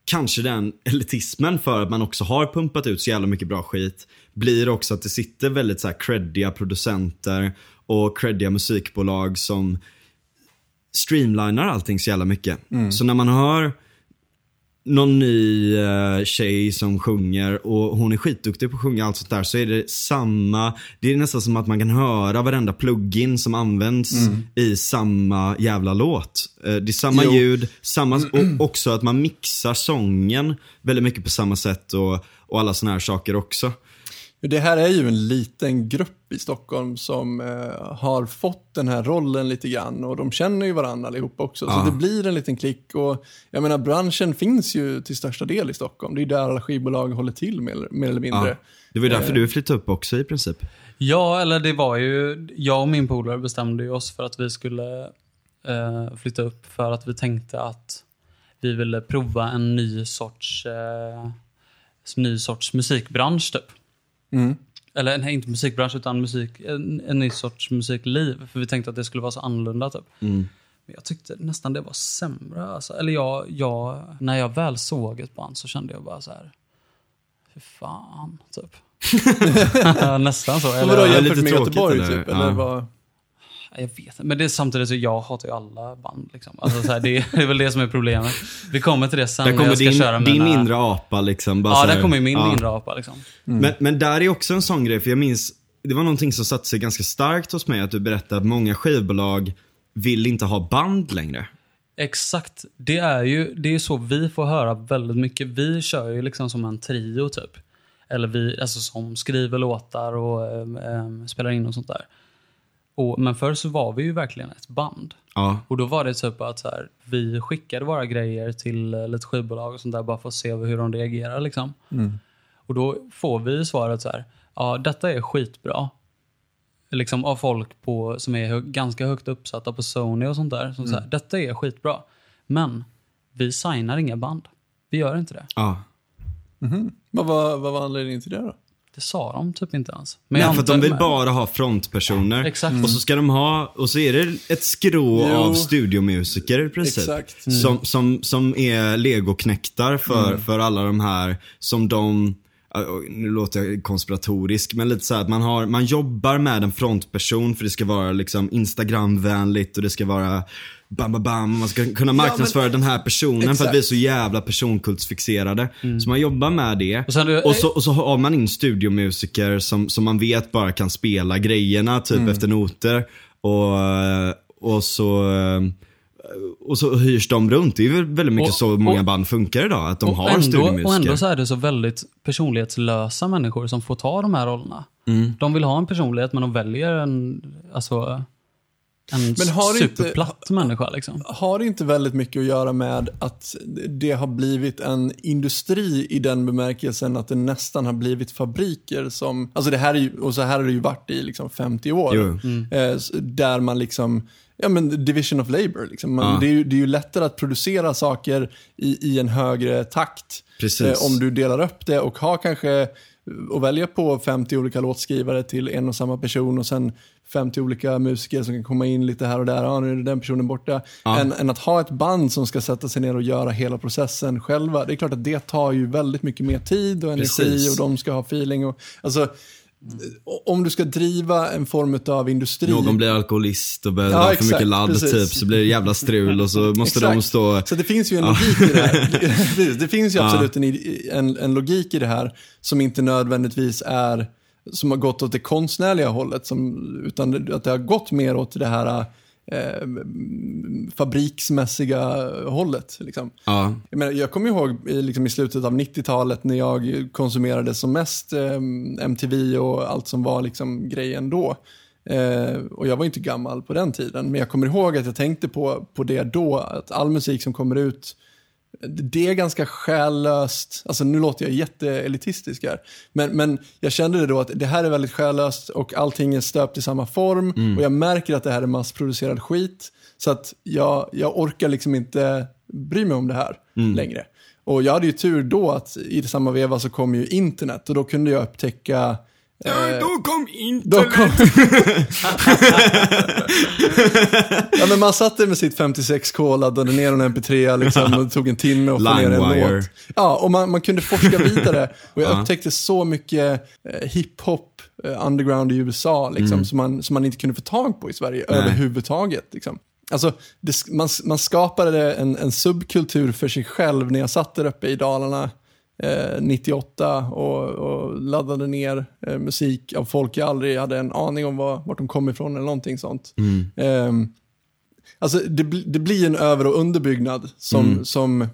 S2: kanske den elitismen för att man också har pumpat ut så jävla mycket bra skit. Blir också att det sitter väldigt så här creddiga producenter och creddiga musikbolag som streamlinar allting så jävla mycket. Så när man hör någon ny uh, tjej som sjunger och hon är skitduktig på att sjunga allt sånt där så är det samma, det är nästan som att man kan höra varenda plugin som används i samma jävla låt. Uh, det är samma
S3: Jo.
S2: ljud, samma, och också att man mixar sången väldigt mycket på samma sätt och, och alla såna här saker också.
S3: Det här är ju en liten grupp i Stockholm som eh, har fått den här rollen lite grann och de känner ju varandra allihopa också.
S2: Ja.
S3: Så det blir en liten klick och jag menar branschen finns ju till största del i Stockholm. Det är där alla skivbolag håller till mer, mer eller mindre.
S2: Ja. Det var ju därför du flyttade upp också i princip.
S1: Ja, eller det var ju... Jag och min polare bestämde ju oss för att vi skulle eh, flytta upp för att vi tänkte att vi ville prova en ny sorts, eh, ny sorts musikbransch typ.
S3: Mm.
S1: Eller nej, inte musikbransch utan musik, en, en ny sorts musikliv. För vi tänkte att det skulle vara så annorlunda typ.
S2: Mm.
S1: Men jag tyckte nästan det var sämre. Alltså. Eller jag, jag, när jag väl såg ett band så kände jag bara så här. Fy fan, typ. nästan så. Eller,
S3: vadå, jämfört
S2: lite
S3: med Göteborg typ? Eller
S2: Ja.
S3: vad?
S1: Jag vet inte. Men det är samtidigt så jag hatar ju alla band. Liksom. Alltså, så här, det, det är väl det som är problemet. Vi kommer till det sen
S2: Där kommer
S1: jag ska
S2: din,
S1: köra
S2: din
S1: mina...
S2: inre apa liksom. Bara
S1: Ja,
S2: här-
S1: där kommer ju min
S2: ja.
S1: inre apa. Liksom.
S2: Men, men där är också en sån grej, för jag minns, det var någonting som satte sig ganska starkt hos mig, att du berättade att många skivbolag vill inte ha band längre.
S1: Exakt. Det är ju det är så vi får höra väldigt mycket. Vi kör ju liksom som en trio typ. Eller vi, alltså som skriver låtar och ehm, ehm, spelar in och sånt där. Och, men förr så var vi ju verkligen ett band.
S2: Ja.
S1: Och då var det typ att så här, vi skickade våra grejer till eh, lite skivbolag och sånt där bara för att se hur de reagerar. Liksom. Och då får vi svaret så här, ja detta är skitbra. Liksom av folk på, som är hö- ganska högt uppsatta på Sony och sånt där. Som säger, detta är skitbra. Men vi signar inga band. Vi gör inte det.
S2: ja.
S3: Vad, var, vad var anledningen till det då?
S1: Det sa de typ inte ens. Men
S2: Nej, för att de vill
S1: men-
S2: bara ha frontpersoner.
S1: Exakt.
S2: Och så ska de ha, och så är det ett skrå
S3: Jo.
S2: av studiomusiker i princip.
S3: Exakt.
S2: Som, som, som är legoknektar för, för alla de här som de ja, nu låter jag konspiratorisk, men lite så här att man, har, man jobbar med en frontperson för det ska vara liksom Instagramvänligt och det ska vara bam, bam, bam. Man ska kunna marknadsföra den här personen för att
S3: Exakt.
S2: vi är så jävla personkultsfixerade. Så man jobbar med det.
S1: Och sen-
S2: och, så, och så har man in studiomusiker som, som man vet bara kan spela grejerna typ efter noter. Och, och så och så hyrs de runt. Det är väl väldigt mycket
S1: Och-
S2: så många
S1: och-
S2: band funkar idag. Att de har
S1: ändå,
S2: studiomusiker.
S1: Och ändå så är det så väldigt personlighetslösa människor som får ta de här rollerna.
S2: Mm.
S1: De vill ha en personlighet men de väljer en, alltså, en
S3: Men har det inte-
S1: superplatt människa. Liksom.
S3: Har det inte väldigt mycket att göra med att det har blivit en industri i den bemärkelsen att det nästan har blivit fabriker som, alltså det här är ju, och så här har det ju varit i liksom 50 år.
S2: Jo.
S3: Eh, där man liksom, ja men division of labor liksom. Man,
S2: Ja.
S3: det, är ju, det är ju lättare att producera saker i, i en högre takt.
S2: Precis.
S3: Eh, om du delar upp det och har kanske och välja på 50 olika låtskrivare till en och samma person och sen 50 olika musiker som kan komma in lite här och där. Ja, nu är den personen borta.
S2: Ja.
S3: Än, än att ha ett band som ska sätta sig ner och göra hela processen själva. Det är klart att det tar ju väldigt mycket mer tid och energi
S2: Precis.
S3: och de ska ha feeling. Och, alltså, om du ska driva en form av industri.
S2: Någon blir alkoholist och börjar
S3: Ja,
S2: dra för
S3: exakt,
S2: mycket ladd
S3: precis.
S2: typ, så blir det jävla strul och så måste de stå...
S3: Så det finns ju en logik i det här. Det finns ju absolut en, en, en logik i det här som inte nödvändigtvis är som har gått åt det konstnärliga hållet, som, utan att det har gått mer åt det här eh, fabriksmässiga hållet. Liksom.
S2: Ja.
S3: Jag, menar, jag kommer ihåg i, liksom, i slutet av 90-talet när jag konsumerade som mest eh, MTV och allt som var liksom, grejen då. Eh, och jag var inte gammal på den tiden, men jag kommer ihåg att jag tänkte på, på det då, att all musik som kommer ut, det är ganska själlöst, alltså nu låter jag jätteelitistisk här, men, men jag kände det då att det här är väldigt själlöst och allting är stöpt i samma form. Och jag märker att det här är massproducerad skit, så att jag, jag orkar liksom inte bry mig om det här längre. Och jag hade ju tur då att i samma veva så kom ju internet. Och då kunde jag upptäcka Eh,
S2: Då kom inte
S3: Då kom... ja, men man satt där med sitt 56K, laddade ner en MP3 liksom, och det tog en timme att få ner en låt. Ja, och man, man kunde forska vidare. Och jag
S2: Ja.
S3: upptäckte så mycket eh, hiphop eh, underground i USA liksom,
S2: Mm.
S3: som, man, som man inte kunde få tag på i Sverige överhuvudtaget. Liksom. Alltså, det, man, man skapade en, en subkultur för sig själv när jag satt där uppe i Dalarna eh, 98 och, och laddade ner eh, musik av folk jag aldrig hade en aning om var, vart de kom ifrån eller någonting sånt. Ehm, alltså det, det blir en över och underbyggnad som, som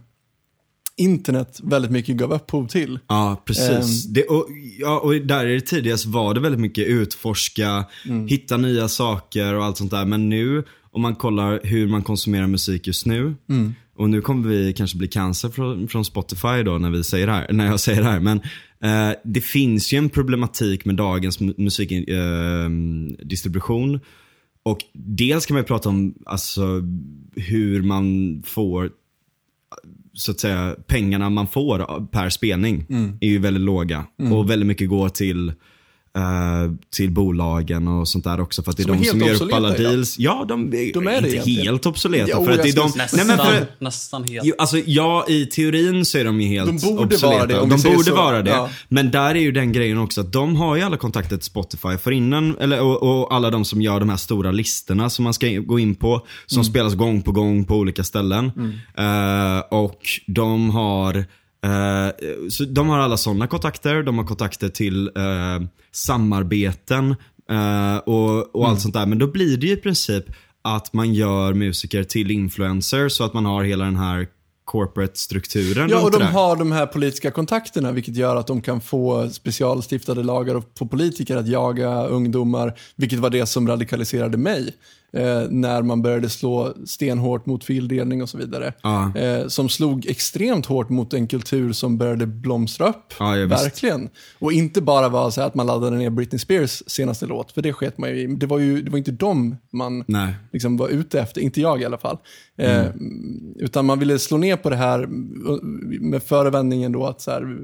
S3: internet väldigt mycket gav upphov till.
S2: Ja, precis.
S3: Ehm.
S2: det, och, ja, och där i det tidigast var det väldigt mycket utforska,
S3: Mm.
S2: hitta nya saker och allt sånt där. Men nu, om man kollar hur man konsumerar musik just nu.
S3: Mm.
S2: Och nu kommer vi kanske bli cancer från, från Spotify då när, vi säger här, när jag säger det här. Men eh, det finns ju en problematik med dagens mu- musikdistribution. och dels kan man prata om alltså, hur man får så att säga, pengarna man får per spelning
S3: Mm.
S2: är ju väldigt låga. Och väldigt mycket går till, eh, till bolagen och sånt där också. För att det är
S3: Som är
S2: de som
S3: helt
S2: gör upp alla
S3: obsoleta idag.
S2: deals. Ja, de är,
S3: De är
S2: inte
S3: egentligen.
S2: helt obsoleta.
S3: Jo,
S2: för att det är de,
S1: Nästan,
S2: nej, men för,
S1: nästan helt.
S2: Alltså, ja, i teorin så är de ju helt
S3: De borde
S2: obsoleta.
S3: vara det,
S2: de borde
S3: så.
S2: vara det.
S3: Ja.
S2: Men där är ju den grejen också att de har ju alla kontakter till Spotify för innan, eller, och, och alla de som gör de här stora listorna som man ska gå in på. Som
S3: Mm.
S2: spelas gång på gång på olika ställen. Eh, och de har eh, så de har alla sådana kontakter. De har kontakter till eh, samarbeten eh, och, och allt sånt där. Men då blir det ju i princip att man gör musiker till influencers så att man har hela den här corporate-strukturen
S3: Ja, och de har de här politiska kontakterna, vilket gör att de kan få specialstiftade lagar och få politiker att jaga ungdomar, vilket var det som radikaliserade mig. Eh, när man började slå stenhårt mot fildelning och så vidare.
S2: Ja.
S3: Eh, som slog extremt hårt mot en kultur som började blomstra upp.
S2: Ja, ja.
S3: Verkligen. Och inte bara vara så att man laddade ner Britney Spears senaste låt, för det sket man ju i. Det var ju det var inte dem man
S2: Nej.
S3: liksom var ute efter, inte jag i alla fall. Eh, utan man ville slå ner på det här med förevändningen då att så här,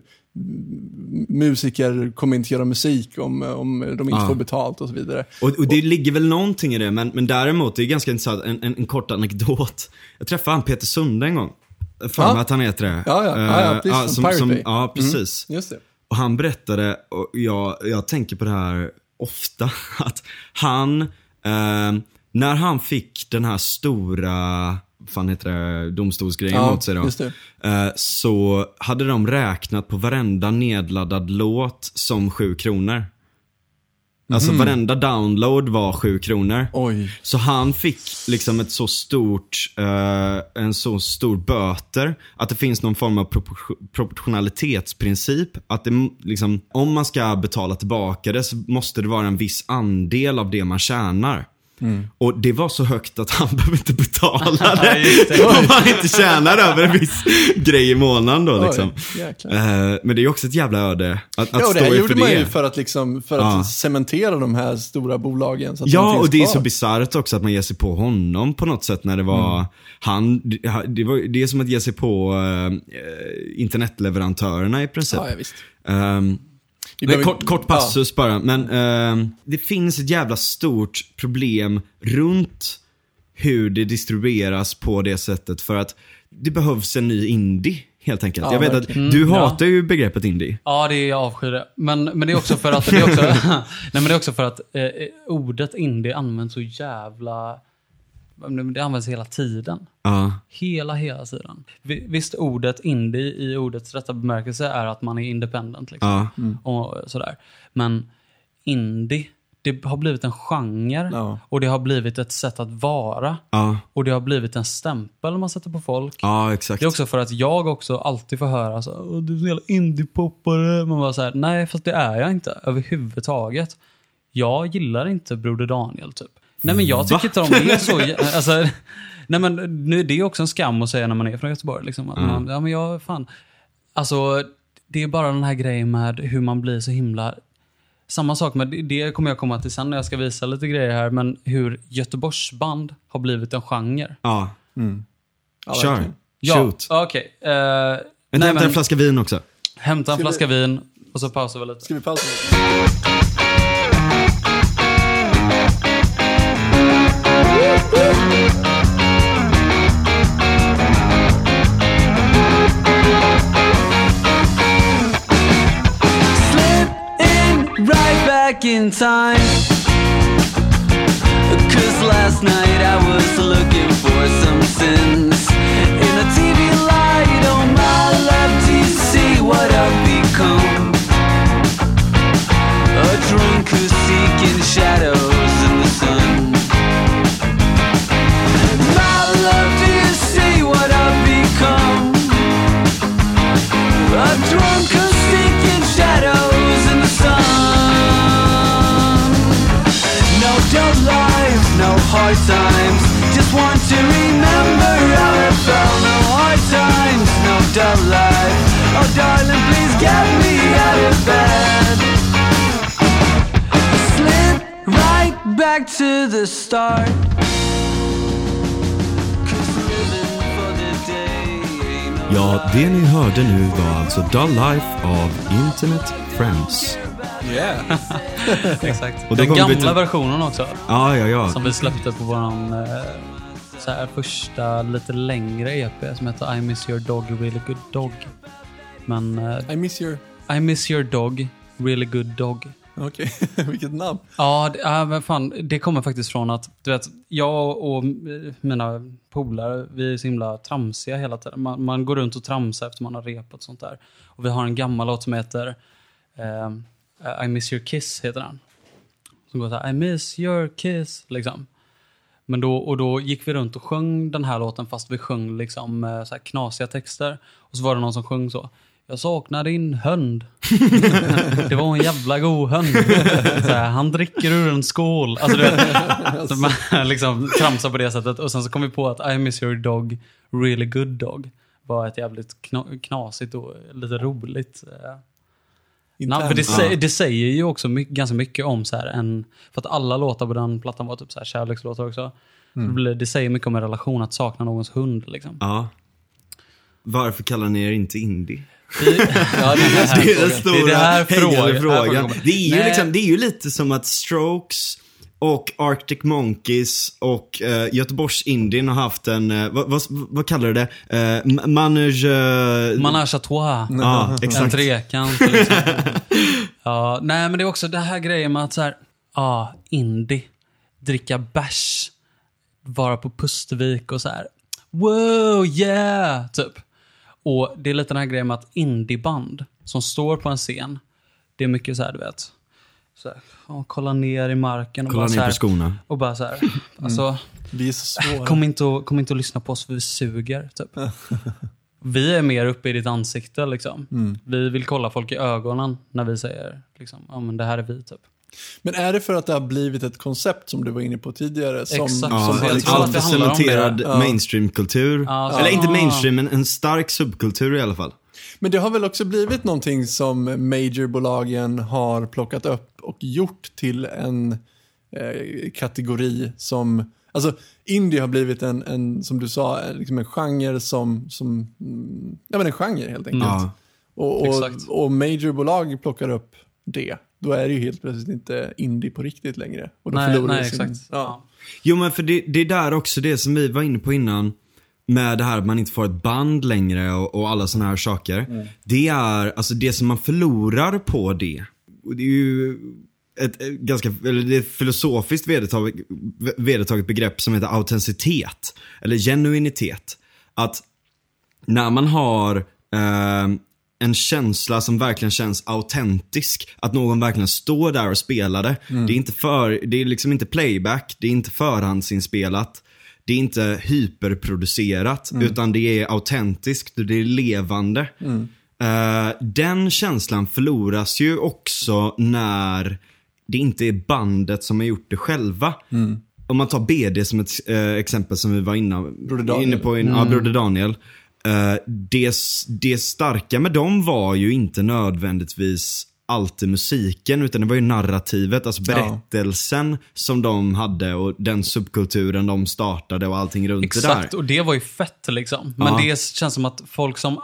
S3: musiker kommer inte göra musik om, om de inte
S2: Ja.
S3: får betalt och så vidare.
S2: Och, och det ligger väl någonting i det, men, men däremot, det är ganska intressant, en, en, en kort anekdot. Jag träffade han Peter Sunde en gång. För
S3: Ja.
S2: att han heter det.
S3: Ja, ja. Ja, ja,
S2: Eh,
S3: precis,
S2: som, som. Ja, precis.
S3: Just det.
S2: Och han berättade, och jag, jag tänker på det här ofta, att han, eh, när han fick den här stora, fan heter det, domstolsgrejen
S3: Ja,
S2: mot sig då. Eh, så hade de räknat på varenda nedladdad låt som sju kronor. Alltså
S3: Mhm.
S2: varenda download var sju kronor.
S3: Oj.
S2: Så han fick liksom ett så stort, eh, en så stor böter att det finns någon form av propor- proportionalitetsprincip. Att det, liksom, om man ska betala tillbaka det så måste det vara en viss andel av det man tjänar. Och det var så högt att han behöver inte betala det.
S1: det.
S2: om man inte tjänar över en viss grej i månaden då liksom.
S3: Oj.
S2: Eh, men det är också ett jävla öde att, att
S3: Ja, det
S2: stå
S3: här
S2: inför
S3: gjorde man
S2: det.
S3: ju för att, liksom, för att
S2: Ja.
S3: cementera de här stora bolagen. Så att de
S2: Ja, och det är så bisarrt också att man ger sig på honom på något sätt när det var
S3: Mm.
S2: han. Det, det, var, det är som att ge sig på eh, internetleverantörerna i princip.
S3: Ja, ja, visst. Behöver-
S2: kort, kort passus bara, men ehm, det finns ett jävla stort problem runt hur det distribueras på det sättet för att det behövs en ny indie helt enkelt.
S3: Ja,
S2: jag vet
S3: verkligen.
S2: att du
S1: Mm, ja.
S2: hatar ju begreppet indie.
S1: Ja, det är jag avskyr det. Men, men det är också för att, det är också, nej, men det är också för att eh, ordet indie används så jävla... Det används hela tiden.
S2: Ja,
S1: Hela, hela tiden. Vi- Visst, ordet indie i ordets rätta bemärkelse är att man är independent. Liksom.
S2: ja,
S1: Och sådär. Men indie, det har blivit en genre.
S3: Ja.
S1: Och det har blivit ett sätt att vara.
S2: ja,
S1: Och det har blivit en stämpel man sätter på folk.
S2: ja exakt.
S1: Det är också för att jag också alltid får höra så, "Åh, du är så jävla indie-poppare. Man bara såhär, nej fast det är jag inte överhuvudtaget. Jag gillar inte Broder Daniel typ. Nej men jag tycker inte de är så, alltså, nej men nu, det är också en skam att säga när man är från Göteborg. Liksom, att man, ja men jag, fan. Alltså, det är bara den här grejen med hur man blir så himla samma sak med, det- kommer jag komma till sen när jag ska visa lite grejer här, men hur Göteborgsband har blivit en genre.
S2: Ja,
S3: Ja,
S2: kör.
S1: Ja,
S2: Shoot.
S1: okej. Eh,
S2: Vänta,
S1: nej,
S2: hämta
S1: men-
S2: en flaska vin också.
S1: Hämta en
S3: Ska vi-
S1: flaska vin. Och så pausar vi lite.
S3: Ska vi pausa lite?
S4: Back in time. Cause last night I was looking for some sins in a TV light. Oh my do you see what I've become? A drunk who's seeking shadows hard times. Just want to remember how it felt. No hard times, no dull life. Oh darling, please get me out of bed. Slip right back to the start.
S2: Ja, det ni hörde nu var alltså Dull Life av Internet Friends.
S3: Yeah.
S1: Exakt.
S2: Och
S1: Den gamla
S2: till-
S1: versionen också.
S2: Ja, ja, ja.
S1: Som vi släppte på våran eh, så här, första lite längre EP som heter I miss your dog, really good dog. Men eh,
S3: I miss your...
S1: I miss your dog, really good dog.
S3: Okej, vilket namn.
S1: Ja, det, ja, men fan, det kommer faktiskt från att du vet, jag och mina polare, vi är så himla tramsiga hela tiden. Man, man går runt och tramsar efter man har repat och sånt där. Och vi har en gammal låt som heter eh, Eh, I miss your kiss, heter den. Som går så här, I miss your kiss, liksom. Men då, och då gick vi runt och sjöng den här låten fast vi sjöng liksom eh, så här knasiga texter. Och så var det någon som sjöng så. Jag saknar din hund. det var en jävla god hund. Så här, han dricker ur en skål. Alltså, du vet, så man liksom tramsar på det sättet. Och sen så kom vi på att I miss your dog, really good dog. Var ett jävligt knasigt och lite roligt. Eh, namn. För det, sä- det säger ju också my- ganska mycket om så här en... För att alla låtar på den plattan var typ så här kärlekslåtar också. Så det, säger mycket om en relation att sakna någons hund. Liksom.
S2: ja. Varför kallar ni er inte indie?
S3: Ja, det är det.
S2: Det är den stora
S1: Det är frågan-
S2: frågan. Det, är ju
S1: Nej.
S2: liksom, det är ju lite som att Strokes och Arctic Monkeys och uh, Göteborgs Indien har haft en, eh, vad, vad, vad kallar du det? Uh, manage... Uh,
S1: Manage à trois.
S2: Ja,
S1: En
S2: exakt.
S1: trekant. Liksom. ja, nej, men det är också det här grejen med att så här, ja, indie, dricka bärs, vara på Pustervik och så här, wow, yeah, typ. Och det är lite den här grejen med att indieband som står på en scen, det är mycket så här, du vet, så här, ja, kolla ner i marken och
S2: Kolla
S1: bara så
S2: ner
S1: här,
S2: på skorna.
S1: och bara så här, alltså,
S3: Vi är så svåra.
S1: Kom inte, och, kom inte och lyssna på oss för vi suger. Typ. vi är mer uppe i ditt ansikte. Liksom.
S3: Mm.
S1: Vi vill kolla folk i ögonen när vi säger liksom, ja, men det här är vi. Typ.
S3: Men är det för att det har blivit ett koncept som du var inne på tidigare? Som,
S1: Exakt.
S3: som
S2: Ja,
S1: Så
S3: har
S1: tror att
S2: allt
S1: det
S2: för
S1: handlar om
S2: cementerad
S1: det.
S3: Ja.
S2: mainstreamkultur.
S1: Ja, så-
S2: Eller inte mainstream, men en stark subkultur i alla fall.
S3: Men det har väl också blivit någonting som majorbolagen har plockat upp och gjort till en eh, kategori som, alltså indie har blivit en, en som du sa, en- liksom en genre som, som mm, ja men en genre helt enkelt.
S2: Ja.
S3: Och, och,
S1: Exakt.
S3: och majorbolag plockar upp det. Då är det ju helt plötsligt inte indie på riktigt längre. Och då
S1: Nej,
S3: förlorar
S1: nej
S3: sin-
S1: exakt.
S3: Ja.
S2: Jo men för det, det är där också det som vi var inne på innan. Med det här att man inte får ett band längre och, och alla sådana här saker. Det är, alltså det som man förlorar på det. Det är ju ett, ett ganska, eller det är ett filosofiskt vedertaget, vedertaget begrepp som heter autenticitet. Eller genuinitet. Att när man har eh, en känsla som verkligen känns autentisk. Att någon verkligen står där och spelar det. Det är inte för, det är liksom inte playback, det är inte förhandsinspelat. Det är inte hyperproducerat, utan det är autentiskt och det är levande. Eh, den känslan förloras ju också när det inte är bandet som har gjort det själva. Om man tar BD som ett eh, exempel som vi var
S3: Daniel.
S2: inne på, in, ja, Broder Daniel. Eh, det, det starka med dem var ju inte nödvändigtvis alltid musiken, utan det var ju narrativet, alltså
S3: Ja.
S2: berättelsen som de hade och den subkulturen de startade och allting runt det där.
S1: Exakt, och det var ju fett liksom. Men
S2: Ja.
S1: det känns som att folk som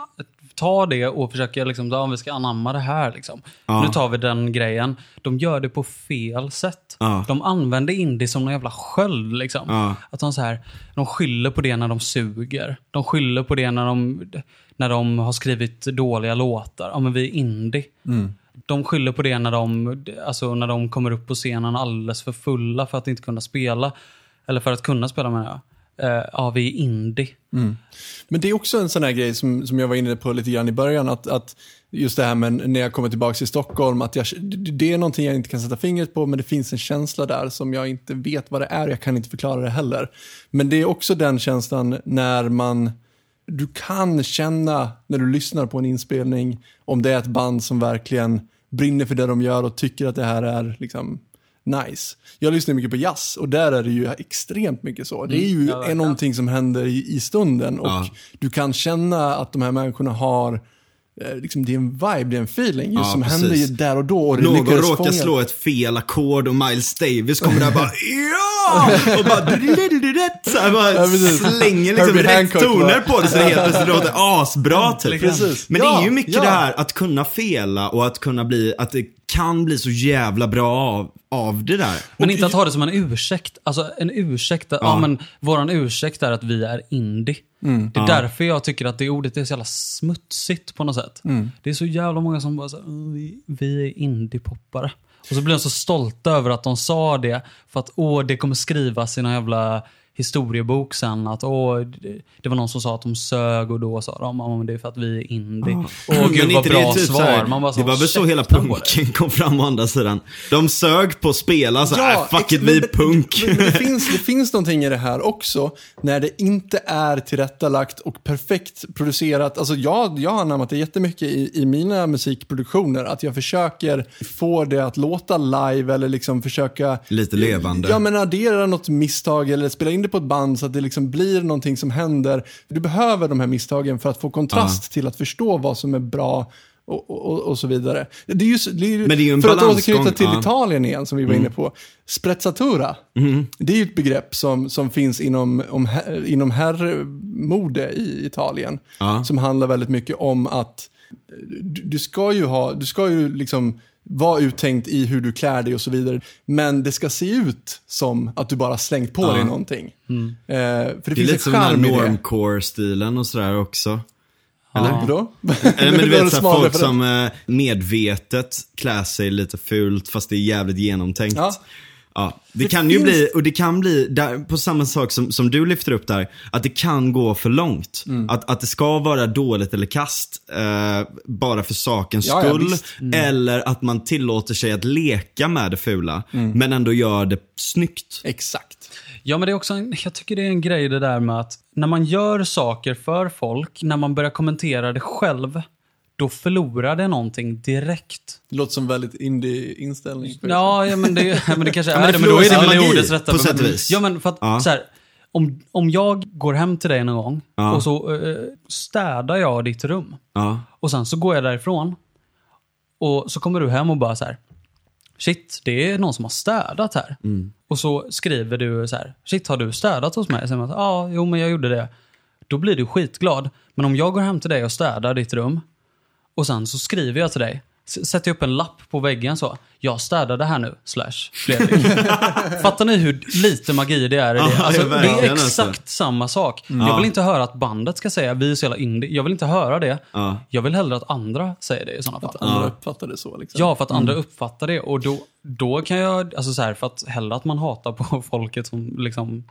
S1: tar det och försöker liksom, ja, vi ska anamma det här. Liksom.
S2: Ja.
S1: Nu tar vi den grejen. De gör det på fel sätt.
S2: Ja.
S1: De använder indie som någon jävla sköld. Liksom.
S2: Ja.
S1: Att de, så här, de skyller på det när de suger. De skyller på det när de, när de har skrivit dåliga låtar. Ja, men vi är indie. De skyller på det när de, alltså, när de kommer upp på scenen alldeles för fulla för att inte kunna spela. Eller för att kunna spela menar jag. Eh, uh, ja, vi är indie. Mm.
S3: Men det är också en sån här grej som, som jag var inne på lite grann i början, att, att just det här med när jag kommer tillbaka till Stockholm, att jag, det är någonting jag inte kan sätta fingret på, men det finns en känsla där som jag inte vet vad det är, jag kan inte förklara det heller. Men det är också den känslan när man, du kan känna när du lyssnar på en inspelning, om det är ett band som verkligen brinner för det de gör och tycker att det här är liksom nice. Jag lyssnar mycket på jazz och där är det ju extremt mycket så. Det är ju
S1: Ja, verkligen.
S3: någonting som händer i, i stunden och
S2: Ja.
S3: du kan känna att de här människorna har Liksom, det är en vibe, det är en feeling just
S2: Ja,
S3: som
S2: precis.
S3: händer ju där och då. Och det
S2: Någon råkar
S3: fånga-
S2: slå ett fel ackord och Miles Davis kommer där bara ja! Och bara, så här, bara
S3: Ja,
S2: slänger liksom rätt
S3: Hancock
S2: toner på det så det helt plötsligt låter asbra typ.
S3: Precis.
S2: Men det
S3: Ja,
S2: är ju mycket
S3: ja.
S2: det här att kunna fela och att kunna bli, att det kan bli så jävla bra av, av det där.
S1: Men inte att ha det som en ursäkt. Alltså en ursäkt, att, ja. men våran ursäkt är att vi är indie. Det är därför jag tycker att det ordet är så jävla smutsigt på något sätt. Det är så jävla många som bara säger vi, vi är indiepoppare. Och så blir de så stolta över att de sa det. För att åh, det kommer skrivas i någon jävla historiebok sen. Att åh, det, var någon som sa att de sög och då sa de att det är för att vi är indie. Åh
S2: Men
S1: gud vad bra
S2: typ så här-
S1: svar. Man bara,
S2: det var väl så hela punken kom fram å andra sidan. De sög på att spela så här, fuck it,
S3: men-
S2: vi är punk.
S3: Men, men det, finns, det finns någonting i det här också, när det inte är tillrättalagt och perfekt producerat. Alltså jag, jag har anammat det jättemycket i, i mina musikproduktioner, att jag försöker få det att låta live eller liksom försöka...
S2: Lite levande.
S3: Ja, men addera något misstag eller spela in det på ett band så att det liksom blir någonting som händer. Du behöver de här misstagen för att få kontrast till att förstå vad som är bra och, och, och så vidare. Det är ju, det är ju,
S2: Men det är ju
S3: för att återknyta till
S2: ja.
S3: Italien igen som vi var inne på. Sprezzatura, det är ju ett begrepp som, som finns inom, om, inom herrmode i Italien.
S2: Ja.
S3: Som handlar väldigt mycket om att du, du ska ju ha, du ska ju liksom vara uttänkt i hur du klär dig och så vidare. Men det ska se ut som att du bara slängt på dig någonting. Eh, för det,
S2: Det är
S3: finns
S2: lite
S3: en
S2: som den här normcore-stilen och sådär också.
S3: Eller? Då?
S2: Eller men du
S3: är
S2: vet så folk som eh, medvetet klär sig lite fult fast det är jävligt genomtänkt.
S3: Ja.
S2: Ja. det,
S3: Det
S2: kan ju
S3: finns-
S2: bli, och det kan bli, där, på samma sak som, som du lyfter upp där, att det kan gå för långt.
S3: Mm.
S2: Att, att det ska vara dåligt eller kast eh, bara för sakens
S3: Ja, ja,
S2: skull.
S3: visst.
S2: Eller att man tillåter sig att leka med det fula,
S3: Mm.
S2: men ändå gör det snyggt.
S3: Exakt.
S1: Ja, men det är också en, jag tycker det är en grej det där med att när man gör saker för folk, när man börjar kommentera det själv, då förlorar det någonting direkt.
S3: Det låter som väldigt indie-inställning.
S1: Ja, ja men, det, men det kanske
S2: men
S1: är
S2: det
S1: det, men då är det väl ordets rätta
S2: på sätt och
S1: men-
S2: vis.
S1: Ja, men för att
S2: Ja.
S1: så här, om, om jag går hem till dig någon gång
S2: Ja.
S1: och så eh, städar jag ditt rum.
S2: Ja.
S1: Och sen så går jag därifrån. Och så kommer du hem och bara så här. Shit, det är någon som har städat här. Och så skriver du så här. Shit, har du städat hos mig? Så säger man, Ja, jo men jag gjorde det. Då blir du skitglad. Men om jag går hem till dig och städar ditt rum. Och sen så skriver jag till dig. S- Sätter jag upp en lapp på väggen så. Jag städade här nu, slash Fredrik. Fattar ni hur lite magi det är i det?
S2: Ja,
S1: Alltså,
S2: ja,
S1: det är
S2: verkligen,
S1: exakt
S2: alltså.
S1: samma sak. Jag vill inte höra att bandet ska säga vi är så jävla indie. Jag vill inte höra det.
S2: Ja.
S1: Jag vill hellre att andra säger det i sådana fall.
S3: Andra uppfattar det så. Liksom.
S1: Ja, för att andra uppfattar det. Och då, då kan jag, alltså så här, för att hellre att man hatar på folket som liksom...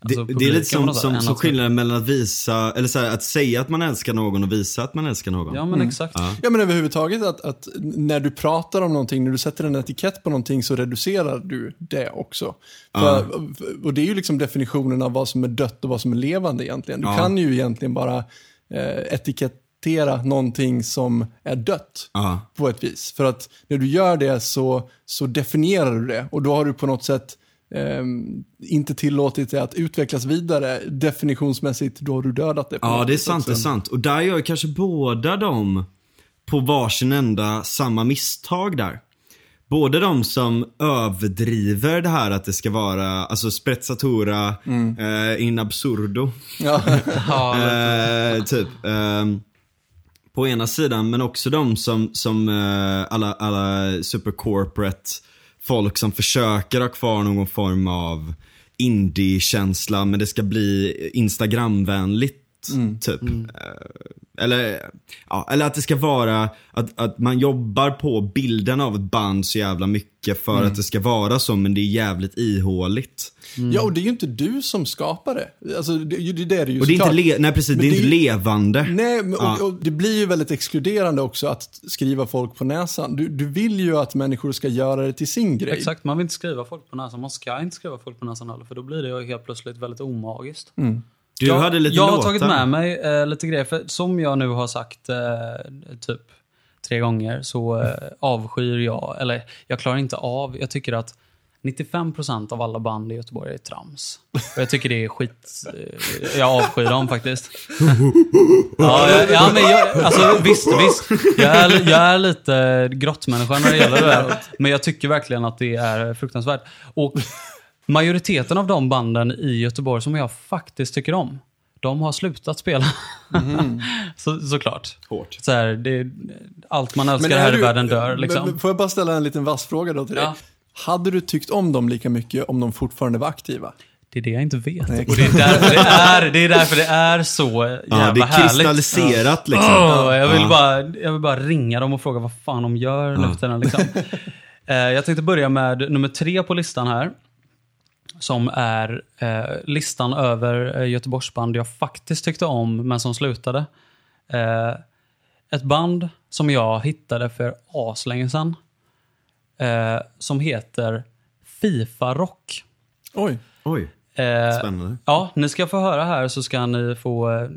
S1: Alltså
S2: det, det är lite som, som, som skillnaden mellan att visa, eller så här, att säga att man älskar någon och visa att man älskar någon.
S1: Ja, men exakt.
S3: Ja men överhuvudtaget att, att när du pratar om någonting, när du sätter en etikett på någonting så reducerar du det också. För, Och det är ju liksom definitionen av vad som är dött och vad som är levande egentligen. Du
S2: Ja.
S3: kan ju egentligen bara eh, etikettera någonting som är dött
S2: Ja.
S3: på ett vis. För att när du gör det så, så definierar du det och då har du på något sätt ehm, inte tillåtit det att utvecklas vidare definitionsmässigt, då har du dödat det. på
S2: Ja, det är sant, det är sant. Och där gör kanske båda de på varsin ända samma misstag där. Både de som överdriver det här att det ska vara, alltså sprezzatura eh, in absurdo.
S3: Ja.
S2: Eh, typ. ehm, på ena sidan, men också de som, som eh, alla, alla supercorporate folk som försöker ha kvar någon form av indie-känsla, men det ska bli Instagramvänligt. Typ. Eh, Eller, ja, eller att det ska vara att, att man jobbar på bilden av ett band så jävla mycket för att det ska vara så, men det är jävligt ihåligt.
S3: Ja, och det är ju inte du som skapar det. Alltså, det, det, det är det ju
S2: Och det är inte,
S3: såklart.
S2: le- nej, precis,
S3: Men
S2: det är
S3: det
S2: inte
S3: ju-
S2: levande.
S3: Nej, men,
S2: Ja.
S3: och, och det blir ju väldigt exkluderande också att skriva folk på näsan. Du, du vill ju att människor ska göra det till sin grej.
S1: Exakt, man vill inte skriva folk på näsan. Man ska inte skriva folk på näsan heller, för då blir det helt plötsligt väldigt omagiskt.
S2: Du
S1: jag,
S2: hade lite
S1: jag har
S2: låtar.
S1: tagit med mig eh, lite grejer, för som jag nu har sagt eh, typ tre gånger så eh, avskyr jag, eller jag klarar inte av, jag tycker att 95% av alla band i Göteborg är trams. Och jag tycker det är skit, eh, jag avskyr dem faktiskt. Ja, ja men jag, alltså visst, visst. Jag är, jag är lite grottmänniska när det gäller det där. Men jag tycker verkligen att det är fruktansvärt. Och majoriteten av de banden i Göteborg som jag faktiskt tycker om, de har slutat spela. så, såklart.
S2: Hårt.
S1: Så här, det, allt man älskar
S3: är
S1: här i världen dör liksom.
S3: men Får jag bara ställa en liten vass fråga då till dig?
S1: Ja.
S3: Hade du tyckt om dem lika mycket om de fortfarande var aktiva?
S1: Det är det jag inte vet.
S3: Nej,
S1: och det är, därför det är, det är därför det är så jävla
S2: Ja, det är
S1: härligt.
S2: kristalliserat liksom.
S1: Åh, jag, vill
S2: Ja.
S1: bara, jag vill bara ringa dem och fråga vad fan de gör nu tiden. Liksom. Eh, jag tänkte börja med nummer tre på listan här. Som är eh, listan över eh, Göteborgsband jag faktiskt tyckte om, men som slutade. Eh, ett band som jag hittade för aslänge sedan. Eh, som heter Fifa Rock.
S3: Oj.
S2: Oj,
S1: Eh,
S2: spännande.
S1: Ja, ni ska få höra här så ska ni få eh,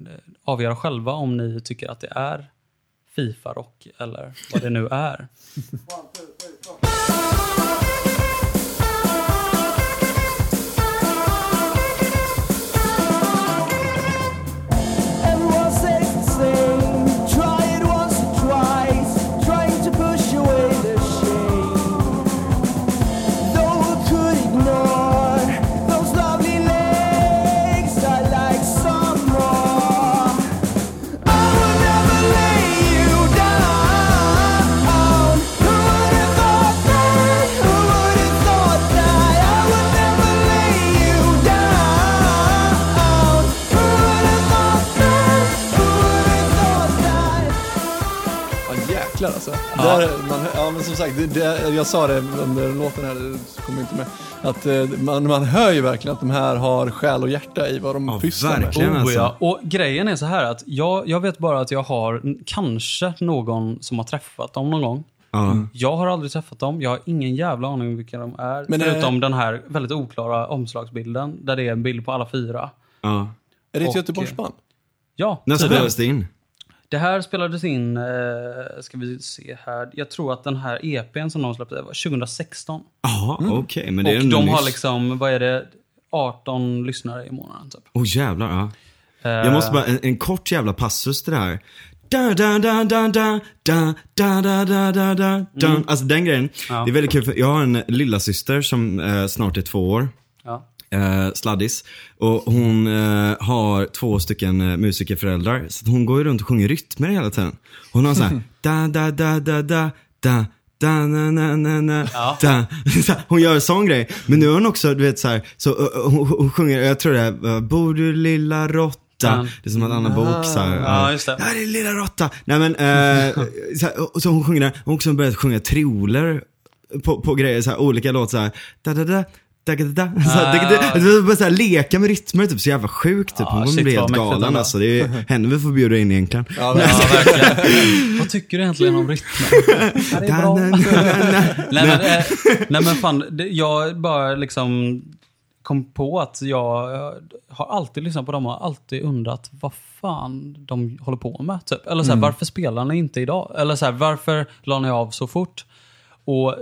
S1: avgöra själva om ni tycker att det är Fifa-rock eller vad det nu är.
S5: Everyone
S3: Där, man, ja, men som sagt, det, det, jag sa det under låten här, det kommer inte med. Att eh, man, man hör ju verkligen att de här har själ och hjärta i vad de
S2: Ja,
S3: pysslar med.
S2: verkligen.
S1: Oh,
S2: alltså.
S1: ja. Och grejen är så här att jag, jag vet bara att jag har kanske någon som har träffat dem någon gång.
S2: Ja.
S1: Jag har aldrig träffat dem. Jag har ingen jävla aning om vilka de är.
S3: Men,
S1: förutom den här väldigt oklara omslagsbilden där det är en bild på alla fyra.
S2: Ja.
S3: Är det ett
S1: Och-
S3: Göteborgsband?
S1: Ja,
S2: När
S1: tydligen.
S2: spelades det in?
S1: Det här spelades in, eh, ska vi se här, jag tror att den här EPn som de släppte var 2016.
S2: Ja, okej, men det är
S1: Och de har
S2: nyss.
S1: liksom, vad är det, 18 lyssnare i månaden typ.
S2: Åh jävlar, ja.
S1: Eh,
S2: Jag måste bara, en, en kort jävla passus till det här. Da, da, da, da, da, da, da, da, da, da, da, da. Alltså den grejen.
S1: Mm. Ja.
S2: Det är väldigt kul för jag har en lilla syster som eh, snart är två år.
S1: Ja.
S2: Eh, sladdis. Och hon eh, har två stycken eh, musikerföräldrar. Så hon går ju runt och sjunger rytmer hela tiden. Hon har så här, da da da da da da Da, na, na, na, na,
S1: Ja.
S2: da. Hon gör en sån grej. Men nu har hon också, du vet så här, så, uh, hon, hon sjunger, jag tror det är, uh, Bor du lilla råtta?
S1: Ja.
S2: Det är som en annan bok så här,
S1: Ja, just det.
S2: Där är lilla råtta. Nej men, eh, så, här, och så hon sjunger där, hon har också börjat sjunga trioler på, på grejer, så här, olika låtar så här, da da da bara så här, leka med rytmer, typ så jävla sjukt typ. Hon kommer bli helt galen alltså. Det är henne vi får bjuda in egentligen.
S3: Ja,
S1: Ja, verkligen. Vad tycker du egentligen om det är bra. Nej men, eh, nej men fan, det, jag bara liksom kom på att jag har alltid lyssnat på dem och alltid undrat vad fan de håller på med. Typ. Eller så här, varför spelar ni inte idag? Eller så här, varför la ni av så fort? Och,